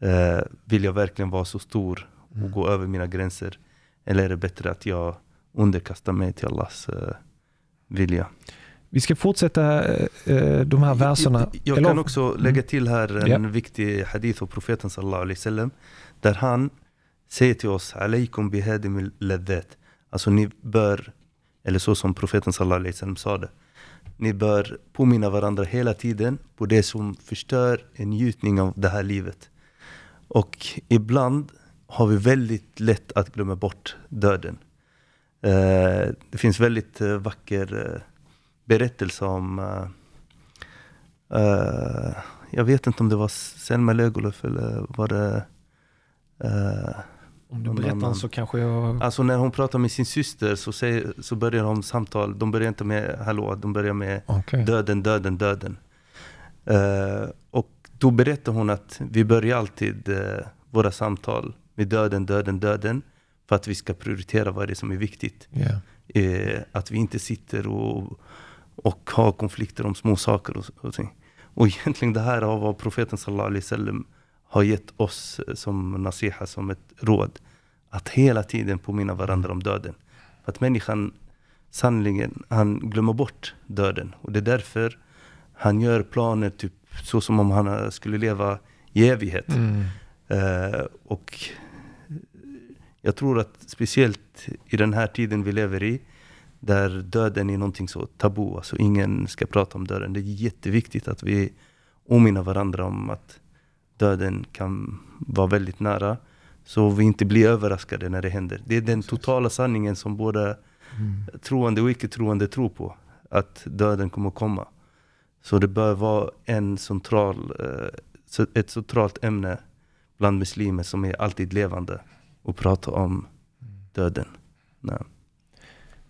eh, vill jag verkligen vara så stor och mm. gå över mina gränser? Eller är det bättre att jag underkasta mig till Allahs uh, vilja. Vi ska fortsätta uh, de här verserna. Jag, jag, kan också mm. lägga till här en ja. viktig hadith av profeten sallallahu alaihi wasallam. Där han säger till oss, alaikum bihadim laddat. Alltså ni bör, eller så som profeten sallallahu alaihi wasallam sa det. Ni bör påminna varandra hela tiden på det som förstör en njutning av det här livet. Och ibland har vi väldigt lätt att glömma bort döden. Eh, det finns väldigt eh, vacker eh, berättelse om jag vet inte om det var Selma Lagerlöf eller var det om du berättar annan. så kanske jag... Alltså när hon pratar med sin syster så, säger, så börjar de samtal, de börjar inte med hallå, de börjar med okay. döden, döden, döden. Och då berättar hon att vi börjar alltid våra samtal med döden, döden, döden. För att vi ska prioritera vad det är som är viktigt. Yeah. Eh, att vi inte sitter och, och har konflikter om små saker och, och ting. Och egentligen det här har vad profeten sallallahu alaihi wasallam har gett oss som nasiha, som ett råd. Att hela tiden påminna varandra om döden. För att människan sannerligen, han glömmer bort döden. Och det är därför han gör planer typ så som om han skulle leva i evighet. Mm. Uh, och jag tror att speciellt i den här tiden vi lever i, där döden är någonting så tabu, alltså ingen ska prata om döden. Det är jätteviktigt att vi påminner varandra om att döden kan vara väldigt nära. Så vi inte blir överraskade när det händer. Det är den totala sanningen som både mm. troende och icke-troende tror på. Att döden kommer komma. Så det bör vara en central, eh, ett centralt ämne bland muslimer som är alltid levande och prata om döden. Nej.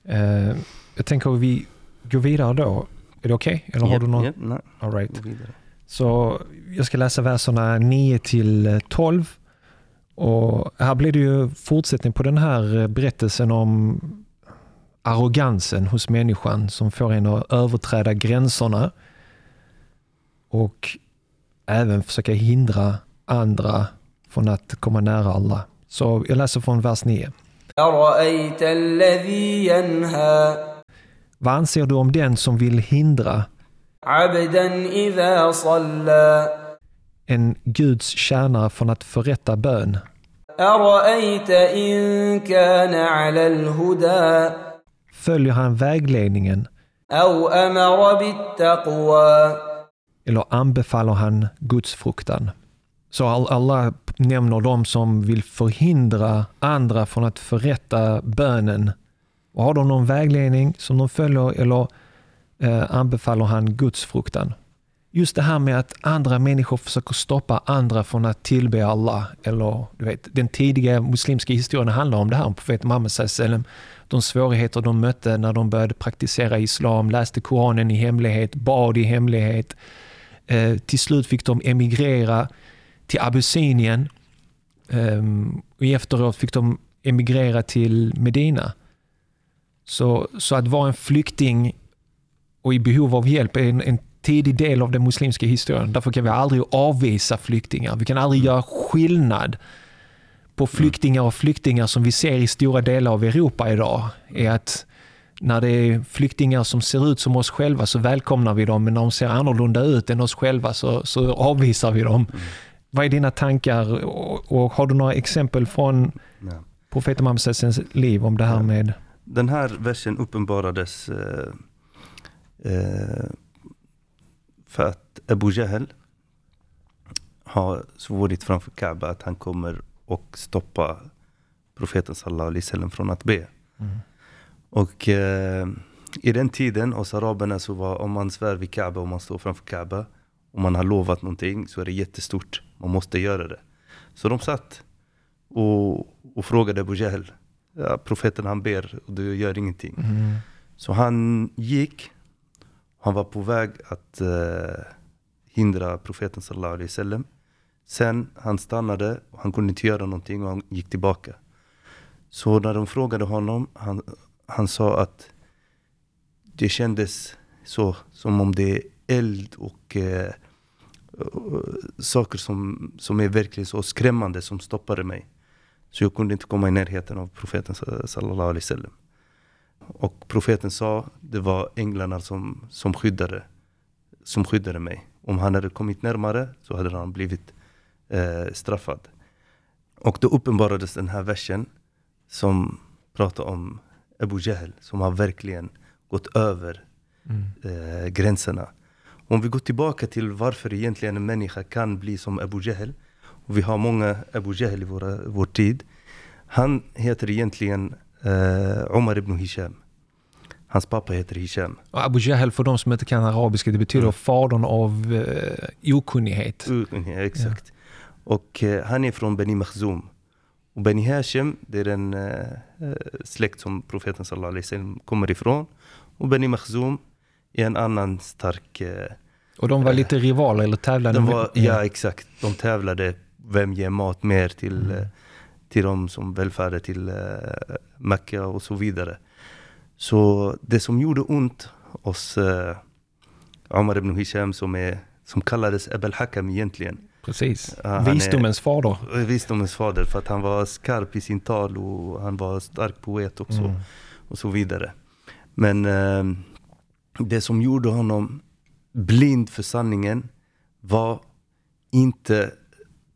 Uh, jag tänker att vi går vidare då. Är det okej? Okay? Eller har du någon? Yep, nej. All right. Så jag ska läsa verserna 9 till 12. Och här blir det ju fortsättning på den här berättelsen om arrogansen hos människan som får en att överträda gränserna och även försöka hindra andra från att komma nära Allah. Så jag läser från vers 9. Vad anser du om den som vill hindra en Guds tjänare från att förrätta bön? Följer han vägledningen? Eller anbefaller han Guds fruktan? Så Allah nämner de som vill förhindra andra från att förrätta bönen. Och har de någon vägledning som de följer eller eh, anbefaller han gudsfruktan? Just det här med att andra människor försöker stoppa andra från att tillbe Allah. Eller, du vet, den tidiga muslimska historien handlar om det här, om profeten Muhammed sallam, de svårigheter de mötte när de började praktisera islam, läste Koranen i hemlighet, bad i hemlighet. Eh, till slut fick de emigrera till Abyssinien ehm, och efteråt fick de emigrera till Medina. Så, så att vara en flykting och i behov av hjälp är en, en tidig del av den muslimska historien. Därför kan vi aldrig avvisa flyktingar. Vi kan aldrig göra skillnad på flyktingar och flyktingar som vi ser i stora delar av Europa idag. Är att när det är flyktingar som ser ut som oss själva så välkomnar vi dem, men när de ser annorlunda ut än oss själva så, så avvisar vi dem. Vad är dina tankar och, och har du några exempel från Ja. profeten Muhammeds liv om det här med Den här versen uppenbarades eh, eh, för att Abu Jahl har svurit framför Kaaba att han kommer och stoppa profeten sallallahu alaihi wasallam från att be. Mm. Och eh, i den tiden hos araberna så var om man svär vid Kaaba, om man står framför Kaaba, om man har lovat någonting så är det jättestort. Man måste göra det. Så de satt och, och frågade Abu Jahl, ja, profeten han ber och du gör ingenting. Mm. Så han gick, han var på väg att eh, hindra profeten sallallahu alaihi wasallam. Sen han stannade, och han kunde inte göra någonting och han gick tillbaka. Så när de frågade honom, han, han sa att det kändes så som om det är eld och eh, och saker som, som är verkligen så skrämmande som stoppade mig. Så jag kunde inte komma i närheten av profeten sallallahu alaihi wasallam. Och profeten sa, det var änglarna som, som, skyddade, som skyddade mig. Om han hade kommit närmare så hade han blivit eh, straffad. Och då uppenbarades den här versen som pratar om Abu Jahl som har verkligen gått över Mm. eh, gränserna. Om vi går tillbaka till varför egentligen en människa kan bli som Abu Jahl. Och vi har många Abu Jahl i våra, vår tid. Han heter egentligen eh, Omar ibn Hisham. Hans pappa heter Hisham. Och Abu Jahl, för de som inte kan arabiska, det betyder Mm. fadern av eh, okunnighet. Ja, exakt. Och eh, han är från Beni Makhzum. Och Beni Hashim, det är den eh, eh, släkt som profeten sallallahu alaihi kommer ifrån. Och Beni Makhzum är en annan stark... Eh, Och de var lite rivaler eller tävlade. de var, ja, exakt. De tävlade vem ger mat mer till, Mm. eh, till de som välfärdade till eh, Mecka och så vidare. Så det som gjorde ont hos eh, Omar ibn Hisham som, är, som kallades Abel Hakam egentligen. Precis. Han är- Visdomens fader. Visdomens fader för att han var skarp i sin tal och han var stark poet också Mm. och så vidare. Men det som gjorde honom blind för sanningen var inte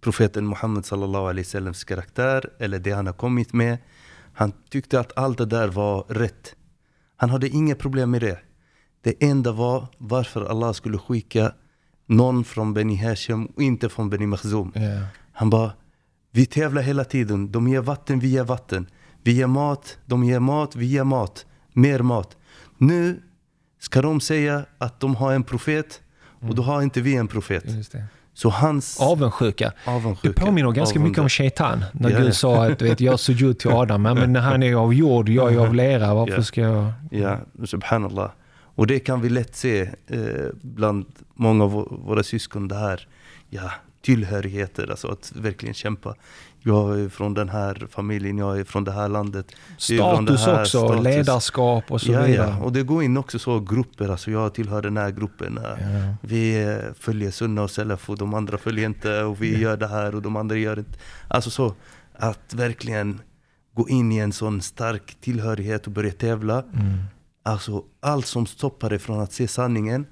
profeten Muhammed sallallahu alaihi wasallams karaktär eller det han har kommit med. Han tyckte att allt det där var rätt. Han hade inga problem med det. Det enda var varför Allah skulle skicka någon från Beni Hashim och inte från Beni Makhzum. Ja. Han bara, vi tävlar hela tiden. De ger vatten, vi ger vatten. Vi ger mat, de ger mat, vi ger mat. Mer mat. Nu ska de säga att de har en profet och då har inte vi en profet. Det. Så hans Avundsjuka. Det avundsjuka. påminner ganska mycket om avundsjuka. shaitan. När Ja, Gud sa att du vet, jag sujud till Adam, men han är av jord, jag är av lera, varför Ja. ska jag... Ja, subhanallah. Och det kan vi lätt se eh, bland många av vå- våra syskon, det här ja, tillhörigheter, alltså att verkligen kämpa. Jag är från den här familjen, jag är från det här landet. Status här, också, status. ledarskap och så ja, vidare. ja, och det går in också så grupper, alltså jag tillhör den här gruppen. Ja. Vi följer sunna och salaf och de andra följer inte och vi gör det här och de andra gör inte. Alltså så, att verkligen gå in i en sån stark tillhörighet och börja tävla. Mm. Alltså allt som stoppar dig från att se sanningen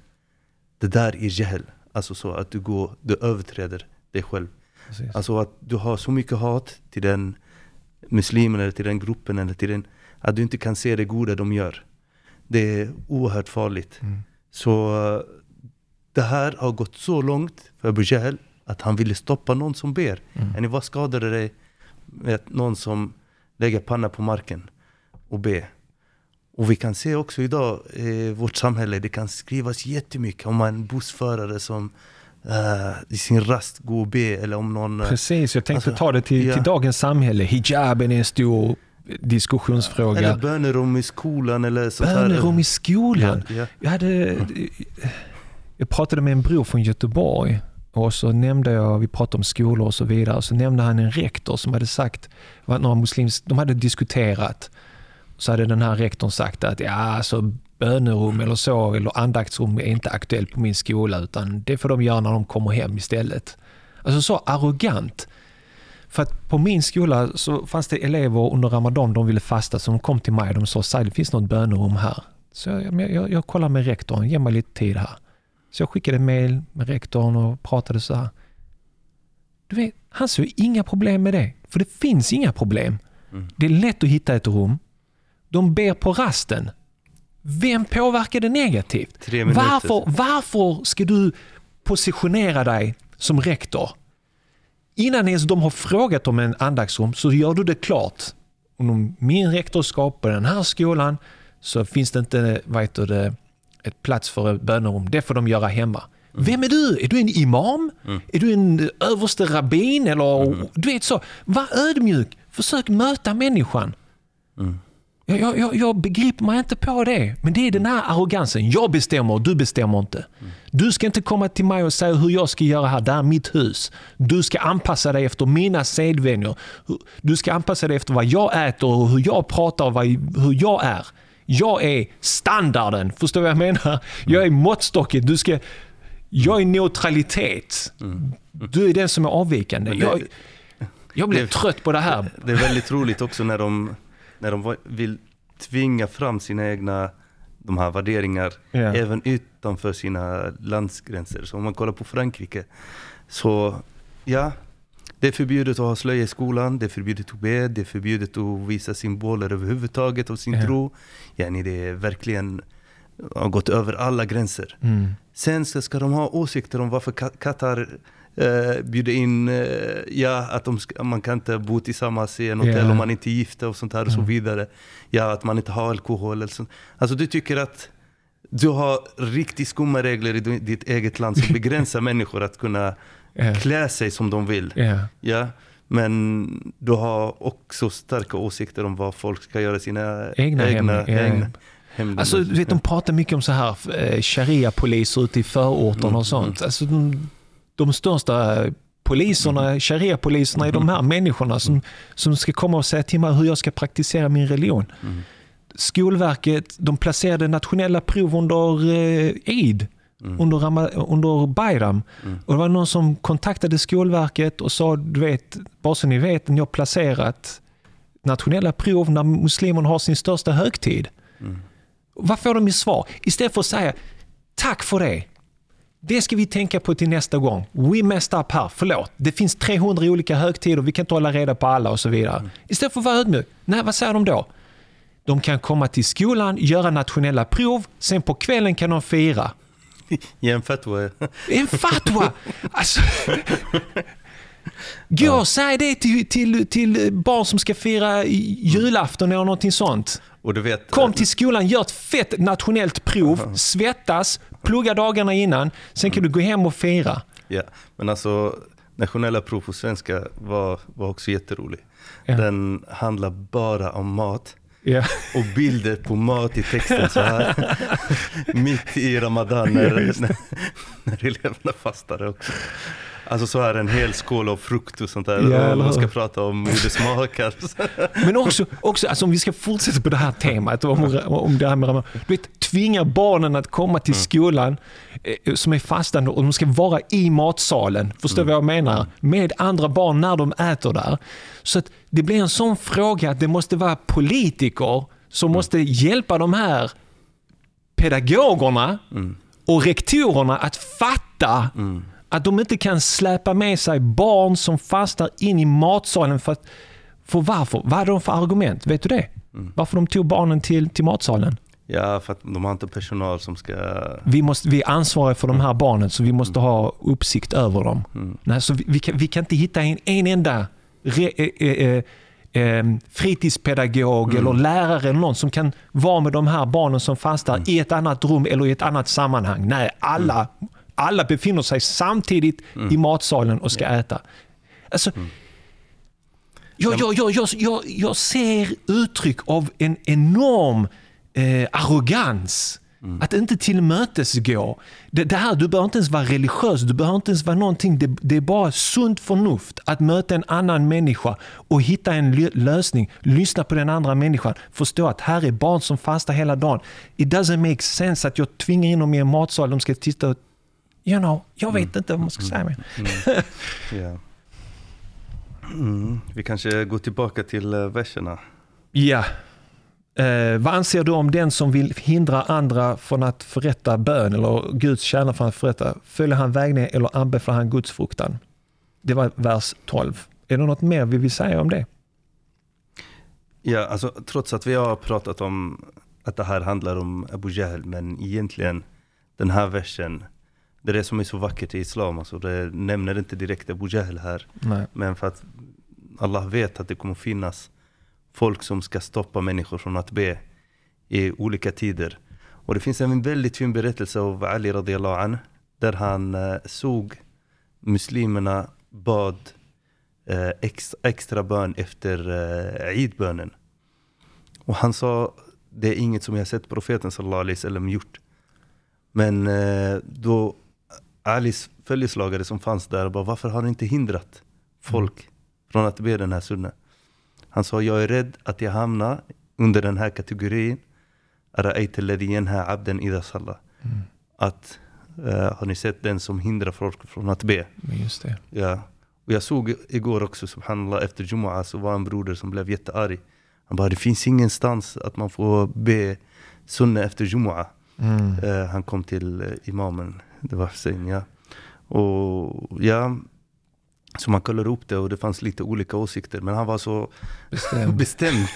det där är jahel. Alltså så att du, går, du överträder dig själv. Precis. Alltså att du har så mycket hat till den muslimen eller till den gruppen eller till den, att du inte kan se det goda de gör. Det är oerhört farligt. Mm. Så eh, det här har gått så långt för Abu Jahl att han ville stoppa någon som ber. Mm. Vad skadade dig med någon som lägger panna på marken och ber? Och vi kan se också idag i vårt samhälle, det kan skrivas jättemycket om en bussförare som eh, i sin rast går och ber eller om någon... eh, Precis, jag tänkte Alltså, ta det till, ja. till dagens samhälle. Hijaben är en stor diskussionsfråga. Eller bönerum i skolan eller sånt här. Bönerum i skolan. Ja, ja. Jag, hade, jag pratade med en bror från Göteborg och så nämnde jag, vi pratade om skolor och så vidare, så nämnde han en rektor som hade sagt, var några muslims, de hade diskuterat, så hade den här rektorn sagt att ja, alltså bönerum eller så, eller andaktsrum är inte aktuellt på min skola, utan det får de göra när de kommer hem istället. Alltså så arrogant. För att på min skola så fanns det elever under Ramadan, de ville fasta, så de kom till mig och de sa "Sai, det finns något bönerum här. Så jag, jag, jag, jag kollar med rektorn, ge mig lite tid här. Så jag skickade mail med rektorn och pratade så här. Du vet, han såg inga problem med det. För det finns inga problem. Mm. Det är lätt att hitta ett rum. De ber på rasten. Vem påverkar det negativt? Tre minuter. Varför, varför ska du positionera dig som rektor? Innan ens de har frågat om en andaktsrum så gör du det klart. Om min rektorskap på den här skolan så finns det inte heter det, ett plats för ett bönerum. Det får de göra hemma. Vem är du? Är du en imam? Är du en överste rabbin? Eller, Du vet så. Var ödmjuk. Försök möta människan. Jag, jag, jag, begriper mig inte på det. Men det är den här arrogansen. Jag bestämmer, du bestämmer inte. Du ska inte komma till mig och säga hur jag ska göra här. Det här är mitt hus. Du ska anpassa dig efter mina sedvänjor. Du ska anpassa dig efter vad jag äter och hur jag pratar och vad, hur jag är. Jag är standarden. Förstår du vad jag menar? Jag är måttstocken. Du ska, jag är neutralitet. Du är den som är avvikande. Jag, jag blir trött på det här. Det är väldigt roligt också när de, när de vill tvinga fram sina egna de här värderingar Ja. även utanför sina landsgränser. Så om man kollar på Frankrike så ja, det är förbjudet att ha slöja i skolan, det är förbjudet att be, det är förbjudet att visa symboler överhuvudtaget av sin Ja. tro. Yani det är verkligen har gått över alla gränser. Mm. Sen så ska de ha åsikter om varför Qatar eh, bjuder in, eh, ja att de man kan inte bo tillsammans i en hotell Ja. om man inte är gifta och sånt här och så Mm. vidare. Ja, att man inte har alkohol eller sånt. Alltså du tycker att du har riktigt skumma regler i di- ditt eget land som [laughs] begränsar människor att kunna Ja. klä sig som de vill. Ja. Ja, men du har också starka åsikter om vad folk ska göra i sina Egna hem, egna, ja. egna hemländer. Alltså, du vet, de pratar mycket om så här eh, sharia-poliser ute i förorterna Mm, och sånt. Alltså, de, de största poliserna, sharia-poliserna är de här människorna som, som ska komma och säga till mig hur jag ska praktisera min religion. Mm. Skolverket, de placerade nationella prov under eh, Eid, Mm. under, Rama, under Bayram. Mm. Och det var någon som kontaktade Skolverket och sa, du vet, bara så ni vet, ni har placerat nationella prov när muslimerna har sin största högtid. Mm. Vad får de i svar? Istället för att säga tack för det. Det ska vi tänka på till nästa gång. We messed up här, förlåt. Det finns 300 olika högtider, vi kan inte hålla reda på alla och så vidare. Istället för att vara ödmjuk. Nej, vad säger de då? De kan komma till skolan, göra nationella prov, sen på kvällen kan de fira. Ge en fatwa. En fatwa! Alltså, gå och säg det till, till, till barn som ska fira julafton eller någonting sånt. Vet, Kom till skolan, gör ett fett nationellt prov, svettas, plugga dagarna innan, sen kan du gå hem och fira. Ja, men alltså nationella prov på svenska var, var också jätterolig. Ja. Den handlar bara om mat Ja. och bilder på mat i texten så här. [laughs] Mitt i Ramadan när, när, när eleverna fastade också. Alltså så här en hel skål av frukt och sånt där. Ja, man ska prata om hur det smakar. [laughs] Men också, också alltså om vi ska fortsätta på det här temat, om, om det här med. Du vet, tvinga barnen att komma till skolan eh, som är fastande och de ska vara i matsalen. Förstår du vad jag menar? Med andra barn när de äter där. Så att det blir en sån fråga att det måste vara politiker som måste hjälpa de här pedagogerna och rektorerna att fatta Mm. Att de inte kan släpa med sig barn som fastar in i matsalen. För, att, för varför? Vad hade de för argument? Vet du det? Mm. Varför de tog barnen till, till matsalen? Ja, för att de har inte personal som ska... Vi, måste, vi är ansvariga för de här barnen så vi måste ha uppsikt över dem. Mm. Nej, så vi, vi, kan, vi kan inte hitta en, en enda re, eh, eh, eh, fritidspedagog Mm. eller lärare eller någon som kan vara med de här barnen som fastar Mm. i ett annat rum eller i ett annat sammanhang. Nej, alla, alla befinner sig samtidigt Mm. i matsalen och ska äta. Alltså, jag, jag, jag, jag, jag, jag ser uttryck av en enorm eh, arrogans. Att inte tillmötesgå. Det, det här, du behöver inte ens vara religiös, du behöver inte ens vara någonting. Det, det är bara sunt förnuft att möta en annan människa och hitta en lö- lösning. Lyssna på den andra människan. Förstå att här är barn som fastar hela dagen. It doesn't make sense att jag tvingar in dem i en matsal. De ska titta och... You know, jag vet inte vad man ska säga. mer. [laughs] Ja. Mm. Vi kanske går tillbaka till eh, verserna. Ja. Eh, vad anser du om den som vill hindra andra från att förrätta bön eller Guds tjänare från att förrätta? Följer han vägningen eller anbefaller han Guds fruktan? Det var vers 12. Är det något mer vi vill säga om det? Ja, alltså, trots att vi har pratat om att det här handlar om Abu Jahl, men egentligen den här versen, det är det som är så vackert i Islam. Alltså, det nämner inte direkt Abu Jahl här, Nej. men för att Allah vet att det kommer finnas folk som ska stoppa människor från att be i olika tider. Och det finns en väldigt fin berättelse av Ali radiallahu an, där han eh, såg muslimerna bad eh, extra, bön efter eh, Eid-bönen. Och han sa, det är inget som jag sett profeten sallallahu alaihi wasallam gjort. Men eh, då Alis följeslagare som fanns där bara, varför har ni inte hindrat folk från att be den här sunna? Han sa, jag är rädd att jag hamnar under den här kategorin. Idha salla. Att, eh, har ni sett den som hindrar folk från att be? Just det. Ja. Och jag såg igår också, subhanallah, efter Jumu'ah så var en broder som blev jättearg. Han bara, det finns ingenstans att man får be sunna efter Jumu'ah. Mm. Eh, han kom till eh, imamen, det var Hussein, ja. Och ja, så man kollade upp det och det fanns lite olika åsikter. Men han var så Bestämd. [laughs] bestämd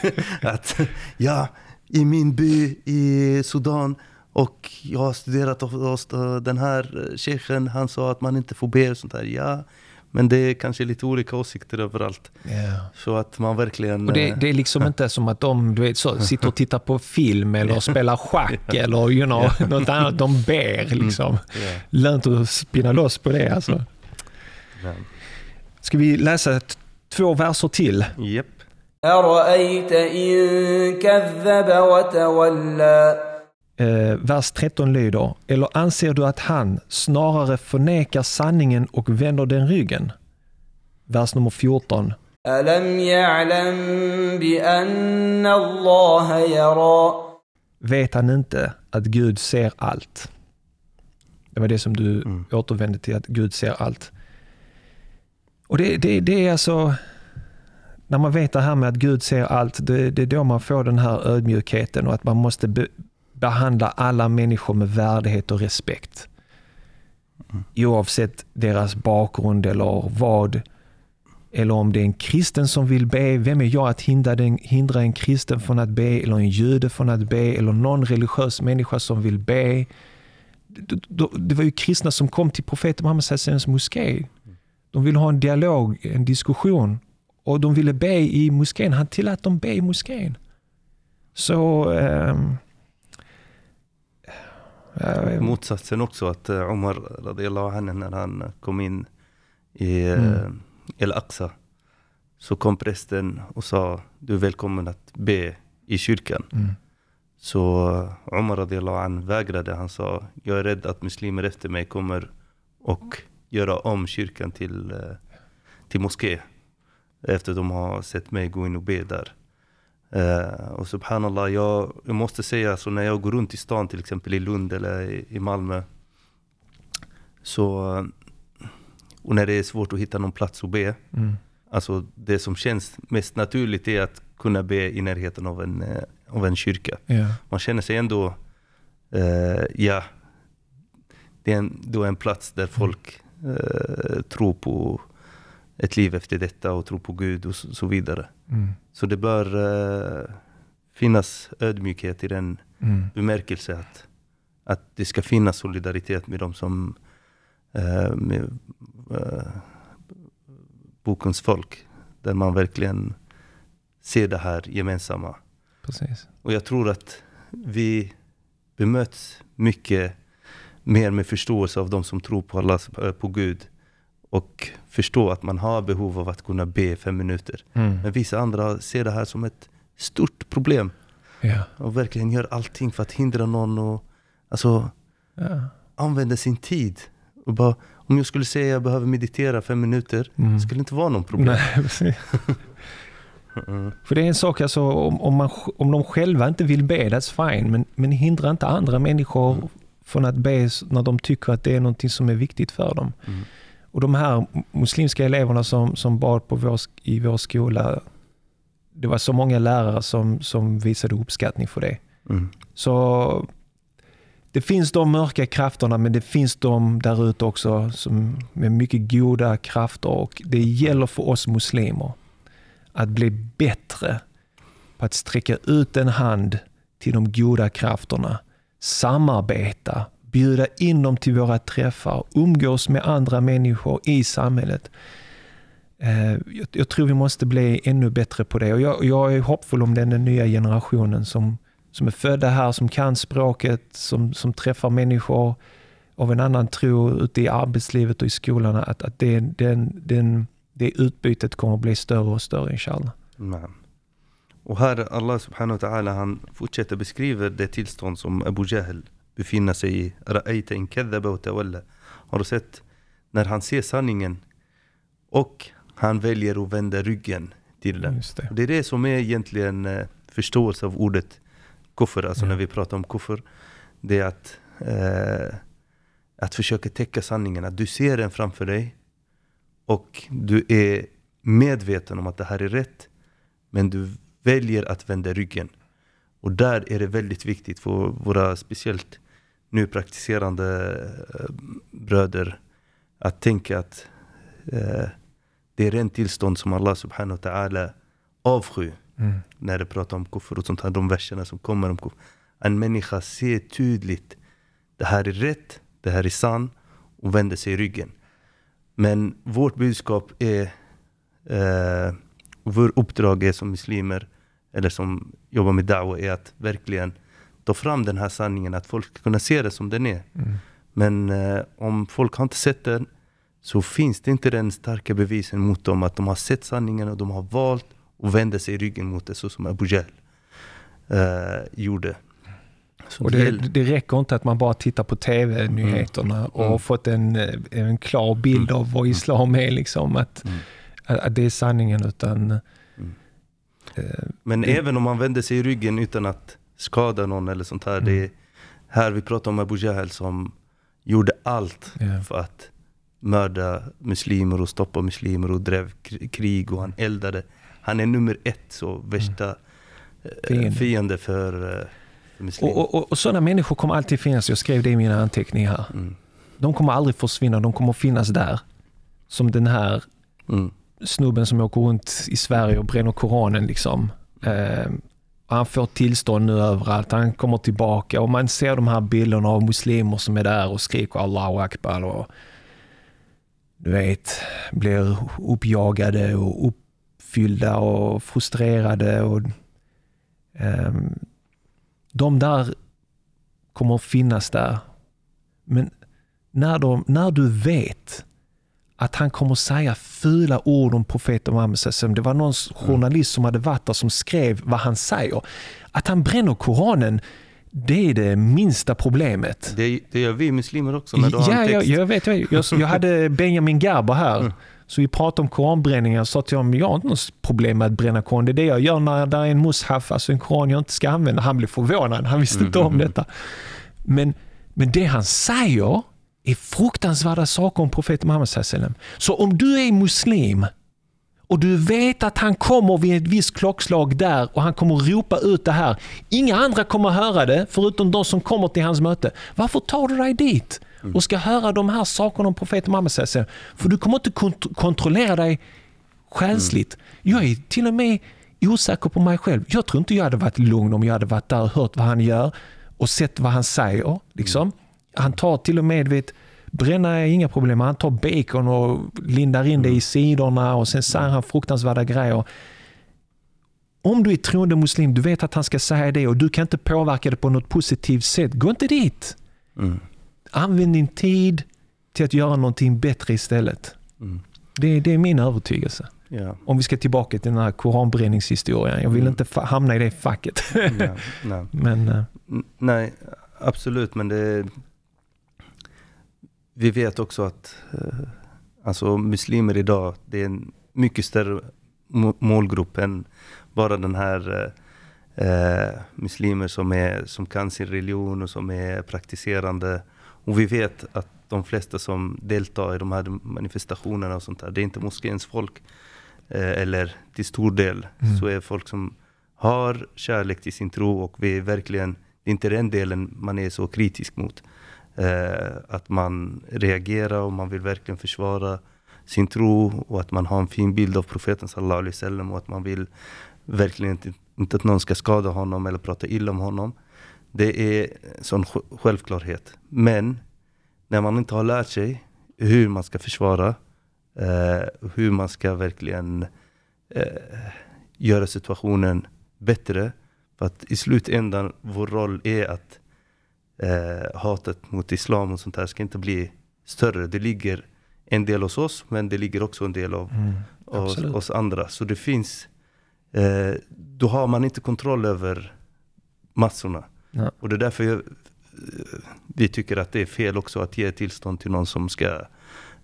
att ja, i min by i Sudan och jag har studerat hos den här shechen, han sa att man inte får be och sånt där. Ja, men det är kanske lite olika åsikter överallt. Ja. Så att man verkligen... Och det, eh, det är liksom inte som att de du vet, så, [laughs] sitter och tittar på film eller spelar schack eller you know, något [laughs] annat. De ber liksom. ja, Lönt att spinna loss på det alltså. ja. Ska vi läsa t- två verser till? Japp. أرأيت إن كذب وتولى Eh, vers 13 lyder, eller anser du att han snarare förnekar sanningen och vänder den ryggen? Vers nummer 14. Alam ya'lam bi anna Allah yara. Vet han inte att Gud ser allt? Det var det som du mm. återvände till, att Gud ser allt. Och det, det, det är alltså, när man vet det här med att Gud ser allt, det, det är då man får den här ödmjukheten och att man måste be, behandla alla människor med värdighet och respekt. Oavsett deras bakgrund eller vad. Eller om det är en kristen som vill be, vem är jag att hindra, den, hindra en kristen från att be, eller en jude från att be, eller någon religiös människa som vill be. Det, var ju kristna som kom till profeten Muhammed Sassans moské. De ville ha en dialog, en diskussion. Och de ville be i moskén. Han tillät dem be i moskén. Så... ehm, eh, Motsatsen också att eh, Omar radiallahu anhu när han kom in i eh, Mm. El Aqsa så kom prästen och sa du är välkommen att be i kyrkan. mm, Så eh, Omar radiallahu anhu vägrade. Han sa jag är rädd att muslimer efter mig kommer och göra om kyrkan till, till moské. Efter de har sett mig gå in och be där. Eh, och subhanallah, jag, jag måste säga så när jag går runt i stan till exempel i Lund eller i, i Malmö. Så, och när det är svårt att hitta någon plats att be. mm, Alltså det som känns mest naturligt är att kunna be i närheten av en, eh, av en kyrka. ja. Man känner sig ändå, eh, ja, det är en, då en plats där folk eh, tror på ett liv efter detta och tror på Gud och så, så vidare. Mm. Så det bör eh, finnas ödmjukhet i den Mm. bemärkelse att, att det ska finnas solidaritet med de som eh, med eh, bokens folk. Där man verkligen ser det här gemensamma. Precis. Och jag tror att vi bemöts mycket mer med förståelse av de som tror på, Allah, på Gud. Och förstå att man har behov av att kunna be fem minuter. Mm. Men vissa andra ser det här som ett stort problem. Ja. Och verkligen gör allting för att hindra någon och alltså, Ja. använder sin tid. Och bara, om jag skulle säga att jag behöver meditera fem minuter, Mm. det skulle inte vara någon problem. Nej. Mm. [laughs] För det är en sak, alltså, om, om, man, om de själva inte vill be, that's fine. Men, men hindra inte andra människor från att be när de tycker att det är någonting som är viktigt för dem. Mm. Och de här muslimska eleverna som, som bad på vår, i vår skola, det var så många lärare som, som visade uppskattning för det. Mm. Så det finns de mörka krafterna men det finns de där ute också som med mycket goda krafter och det gäller för oss muslimer att bli bättre på att sträcka ut en hand till de goda krafterna, samarbeta, bjuda in dem till våra träffar, umgås med andra människor i samhället. Eh, jag, jag tror vi måste bli ännu bättre på det och jag, jag är hoppfull om den, den nya generationen som, som är födda här, som kan språket, som, som träffar människor av en annan tro ute i arbetslivet och i skolan, att, att det, den, den, det utbytet kommer att bli större och större inshallah. Och här Allah subhanahu wa ta'ala han fortsätter beskriva det tillstånd som Abu Jahl befinner sig i. Ra'ayta in kadhaba. Har du sett när han ser sanningen och han väljer att vända ryggen till den. Det. Det är det som är egentligen eh, förståelse av ordet kuffer, alltså Ja. när vi pratar om kuffer. Det är att, eh, att försöka täcka sanningen, att du ser den framför dig och du är medveten om att det här är rätt, men du väljer att vända ryggen. Och där är det väldigt viktigt för våra speciellt nu praktiserande eh, bröder att tänka att eh, det är rent tillstånd som Allah subhanahu wa ta'ala avskyr Mm. när det pratar om kuffer och sånt här, de verserna som kommer om kuffer. En människa ser tydligt, det här är rätt, det här är sant och vänder sig i ryggen. Men vårt budskap är, eh, vår uppdrag är som muslimer, eller som jobbar med da'wa, är att verkligen ta fram den här sanningen, att folk ska kunna se det som den är. Mm. Men eh, om folk har inte sett den så finns det inte den starka bevisen mot dem att de har sett sanningen och de har valt att vända sig ryggen mot det så som Abu Jahl eh, gjorde. Så Och det det, räcker inte att man bara tittar på tv-nyheterna och Mm. har fått en, eh, en klar bild av vad islam är, liksom, att, Mm. att att det är sanningen. utan Mm. Men det- även om man vänder sig i ryggen utan att skada någon eller sånt här. Mm. Det är, här vi pratar om Abu Jahl som gjorde allt Ja. för att mörda muslimer och stoppa muslimer och drev kri- krig och han eldade. Han är nummer ett, så värsta eh, Fiende. fiende för, eh, för muslimer. och, och, och, sådana människor kommer alltid finnas. Jag skrev det i mina anteckningar. Mm. De kommer aldrig försvinna. De kommer finnas där. Som den här Mm snubben som åker runt i Sverige och bränner Koranen. Liksom. Eh, han får tillstånd nu överallt. Han kommer tillbaka och man ser de här bilderna av muslimer som är där och skriker Allahu Akbar. Och, du vet, blir uppjagade och uppfyllda och frustrerade. Och, eh, de där kommer finnas där. Men när, de, när du vet att han kommer säga fula ord om profeten Muhammed Det var någon journalist som hade varit där som skrev vad han säger. Att han bränner Koranen, det är det minsta problemet. Det, det gör vi muslimer också när du har Ja, en jag, text. jag vet. Jag, jag, jag hade [laughs] Benjamin Garber här. Mm. Så vi pratade om koranbränningar. Jag sa till honom, jag har inte något problem med att bränna koran. Det är det jag gör när det är en mushaf, alltså en koran jag inte ska använda. Han blev förvånad. Han visste inte om detta. Men, men det han säger är fruktansvärda saker om profeten Muhammed Så om du är muslim och du vet att han kommer vid ett visst klockslag där och han kommer ropa ut det här. Inga andra kommer höra det förutom de som kommer till hans möte. Varför tar du dig dit? och ska höra de här sakerna om profeten Muhammed. För du kommer inte kont- kontrollera dig själsligt. Jag är till och med osäker på mig själv. Jag tror inte jag hade varit lugn om jag hade varit där och hört vad han gör och sett vad han säger. Liksom. Han tar till och med, vet, bränna är inga problem, han tar bacon och lindar in det i sidorna och sen säger han fruktansvärda grejer. Om du är troende muslim, du vet att han ska säga det och du kan inte påverka det på något positivt sätt. Gå inte dit. Mm. Använd din tid till att göra någonting bättre istället. Mm. Det, det är min övertygelse. Ja. Om vi ska tillbaka till den här koranbränningshistorien. Jag vill Mm. inte hamna i det facket. Ja, nej. [laughs] Men eh, Nej, absolut, men det... Vi vet också att eh, alltså muslimer idag, det är en mycket större må- målgrupp än bara den här eh, eh, muslimer som, är, som kan sin religion och som är praktiserande. Och vi vet att de flesta som deltar i de här manifestationerna och sånt där, det är inte moskéns folk. Eh, eller till stor del Mm. så är folk som har kärlek till sin tro och vi är verkligen, det är inte den delen man är så kritisk mot. Eh, att man reagerar och man vill verkligen försvara sin tro och att man har en fin bild av profeten sallallahu alaihi wasallam och att man vill verkligen inte, inte att någon ska skada honom eller prata illa om honom. Det är en sån självklarhet. Men när man inte har lärt sig hur man ska försvara, eh, hur man ska verkligen eh, göra situationen bättre. För att i slutändan, vår roll är att eh, hatet mot islam och sånt här ska inte bli större. Det ligger en del hos oss, men det ligger också en del av mm, oss, oss andra. Så det finns, eh, då har man inte kontroll över massorna. Nej. Och det är därför jag, eh, vi tycker att det är fel också att ge tillstånd till någon som ska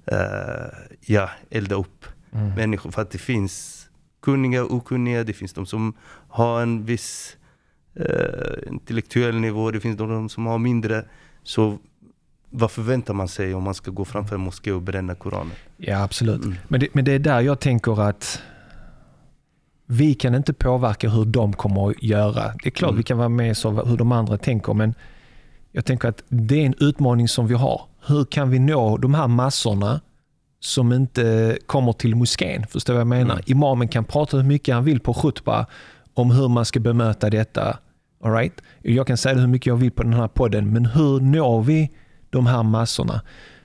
eh, ja, elda upp Mm. människor. För att det finns kunniga och okunniga, det finns de som har en viss eh, intellektuell nivå, det finns de som har mindre. Så vad förväntar man sig om man ska gå framför en moské och bränna Koranen? Ja, absolut. Mm. Men, det, men det är där jag tänker att vi kan inte påverka hur de kommer att göra. Det är klart Mm. vi kan vara med så hur de andra tänker, men jag tänker att det är en utmaning som vi har. Hur kan vi nå de här massorna som inte kommer till moskén? Förstår du vad jag menar? Mm. Imamen kan prata hur mycket han vill på khutba om hur man ska bemöta detta. All right? Jag kan säga det hur mycket jag vill på den här podden, men hur når vi de här massorna?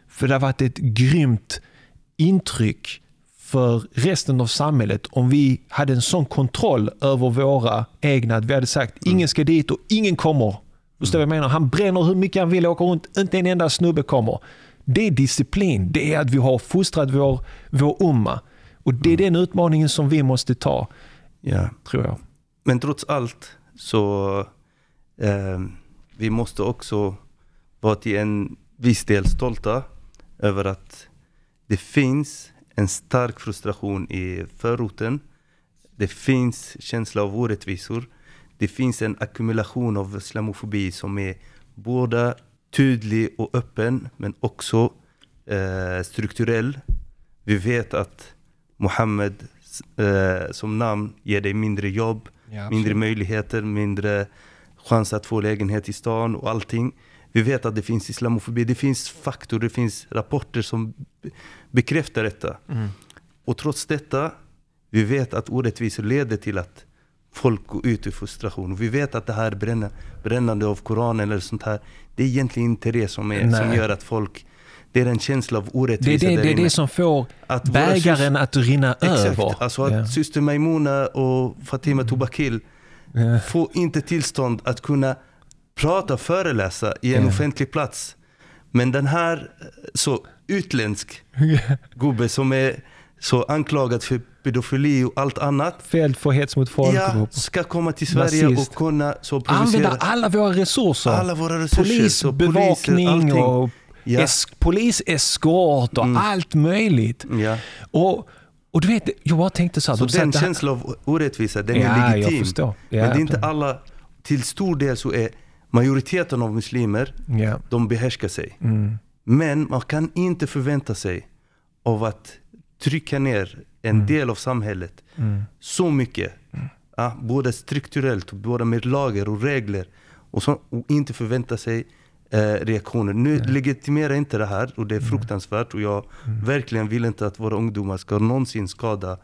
För det har varit ett grymt intryck för resten av samhället om vi hade en sån kontroll över våra egna att vi hade sagt ingen ska dit och ingen kommer. Förstår du vad jag menar? Han bränner hur mycket han vill, åker runt, inte en enda snubbe kommer. Det är disciplin. Det är att vi har fostrat vår, vår umma. Och det är den utmaningen som vi måste ta, Ja. tror jag. Men trots allt så eh, vi måste också vara till en viss del stolta över att det finns en stark frustration i förorten. Det finns känsla av orättvisor. Det finns en ackumulation av islamofobi som är både tydlig och öppen men också eh, strukturell. Vi vet att Muhammed eh, som namn ger dig mindre jobb, mindre möjligheter, mindre chans att få lägenhet i stan och allting. Vi vet att det finns islamofobi, det finns faktor, det finns rapporter som be- bekräftar detta. Mm. Och trots detta, vi vet att orättvisor leder till att folk går ut i frustration. Vi vet att det här bränna, brännande av Koranen eller sånt här, det är egentligen inte det som, är, som gör att folk, det är en känsla av Det är orättvisa det, det, är det som får Att bägaren att rinna Exakt, över. alltså att Ja. syster Maimuna och Fatima Tobakil Ja. får inte tillstånd att kunna prata och föreläsa i en Ja. offentlig plats. Men den här eh, så utländsk [laughs] gubbe som är så anklagad för pedofili och allt annat. Fälld för hets mot Ja, folkgrupp. ska komma till Sverige Nazist. och kunna så Använda provocera alla våra resurser. alla våra resurser. Polis, bevakning och Ja. es, poliseskort och Mm. allt möjligt. Ja. Och, och du vet, jag bara tänkte så här. Så de den känslan av orättvisa, den Ja, är legitim. Men det är inte alla, till stor del så är majoriteten av muslimer, de behärskar sig. Mm. Men man kan inte förvänta sig av att trycka ner en del av samhället Mm. så mycket. Ja, både strukturellt, både med lagar och regler. Och, så, och inte förvänta sig eh, reaktioner. Nu Ja. legitimerar inte det här och det är Mm. fruktansvärt och jag Mm. verkligen vill inte att våra ungdomar ska någonsin skada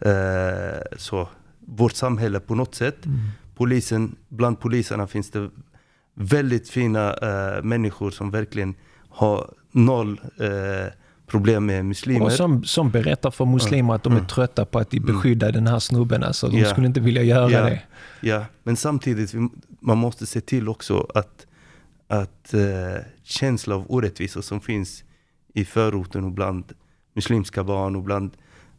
eh, så, vårt samhälle på något sätt. Mm. Polisen, bland poliserna finns det väldigt fina eh, människor som verkligen har noll eh, problem med muslimer. Och som, som berättar för muslimer att de är Mm. trötta på att de beskyddar den här snubben. Alltså, de Ja. skulle inte vilja göra Ja. det. Ja, men samtidigt, man måste se till också att, att eh, känsla av orättvisa som finns i förorten och bland muslimska barn och bland,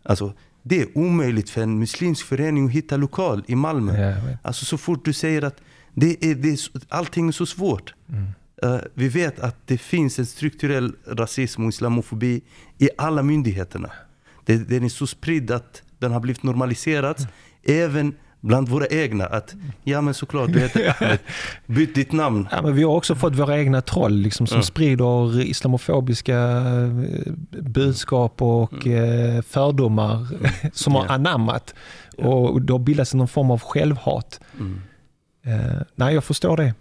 alltså det är omöjligt för en muslimsk förening att hitta lokal i Malmö. Vet. Alltså så fort du säger att det är, det är, allting är så svårt. Mm. Eh, vi vet att det finns en strukturell rasism och islamofobi i alla myndigheterna. Det, den är så spridd att den har blivit normaliserad även bland våra egna. Att ja men såklart, du heter [laughs] Ahmed, byt ditt namn. Ja, men vi har också fått våra egna troll liksom, som Mm. sprider islamofobiska eh, budskap och eh, fördomar [laughs] som har Mm. Ja. anammat. Och det har bildats någon form av självhat. Mm. Eh, nej, jag förstår det.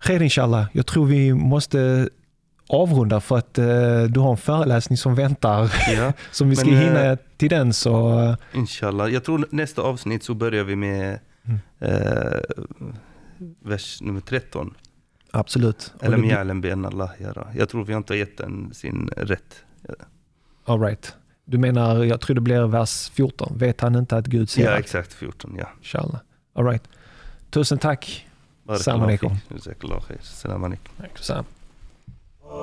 Khair inshallah, jag tror vi måste avrunda för att eh, du har en föreläsning som väntar. Ja, [laughs] som vi ska Men, hinna eh, till den så... eh, inshallah. Jag tror nästa avsnitt så börjar vi med Mm. eh, vers nummer 13. absolut. Eller mjälen ben Allah. Jag tror vi har inte gett den sin rätt. All right. Du menar, jag tror det blir vers 14. Vet han inte att Gud ser Ja, allt? exakt 14. Ja. Inshallah. All right. Tusen tack. Salam alaikum. Salam alaikum. Du har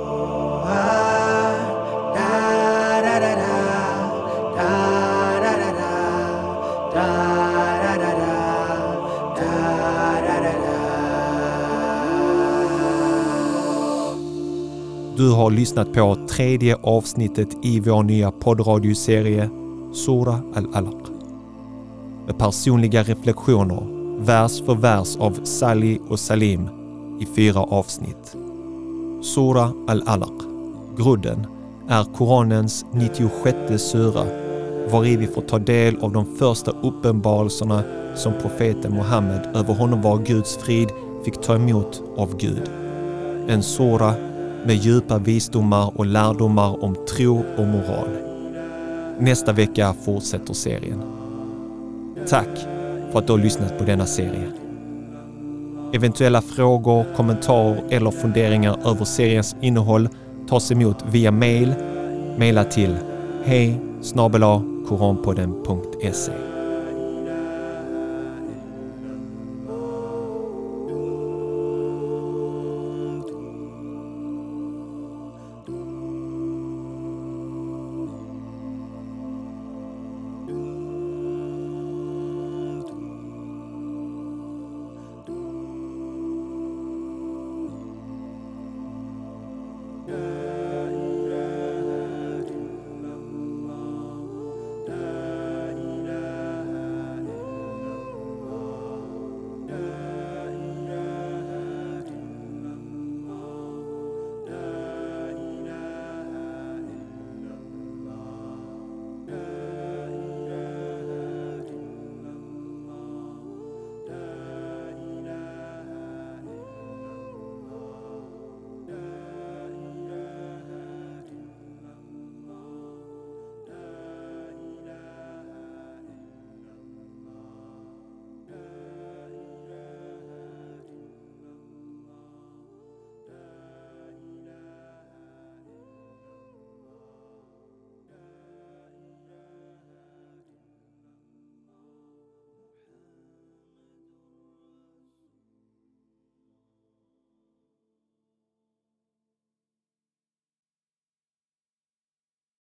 lyssnat på tredje avsnittet i vår nya poddradioserie Sura al-Alaq. Med personliga reflektioner, vers för vers av Sally och Salim i fyra avsnitt. Sura al-Alaq, grudden, är Koranens 96 sura vari vi får ta del av de första uppenbarelserna som profeten Muhammed över honom var Guds frid fick ta emot av Gud. En sura med djupa visdomar och lärdomar om tro och moral. Nästa vecka fortsätter serien. Tack för att du har lyssnat på denna serie. Eventuella frågor, kommentarer eller funderingar över seriens innehåll tas emot via mail. Maila till hej snabel koranpodden.se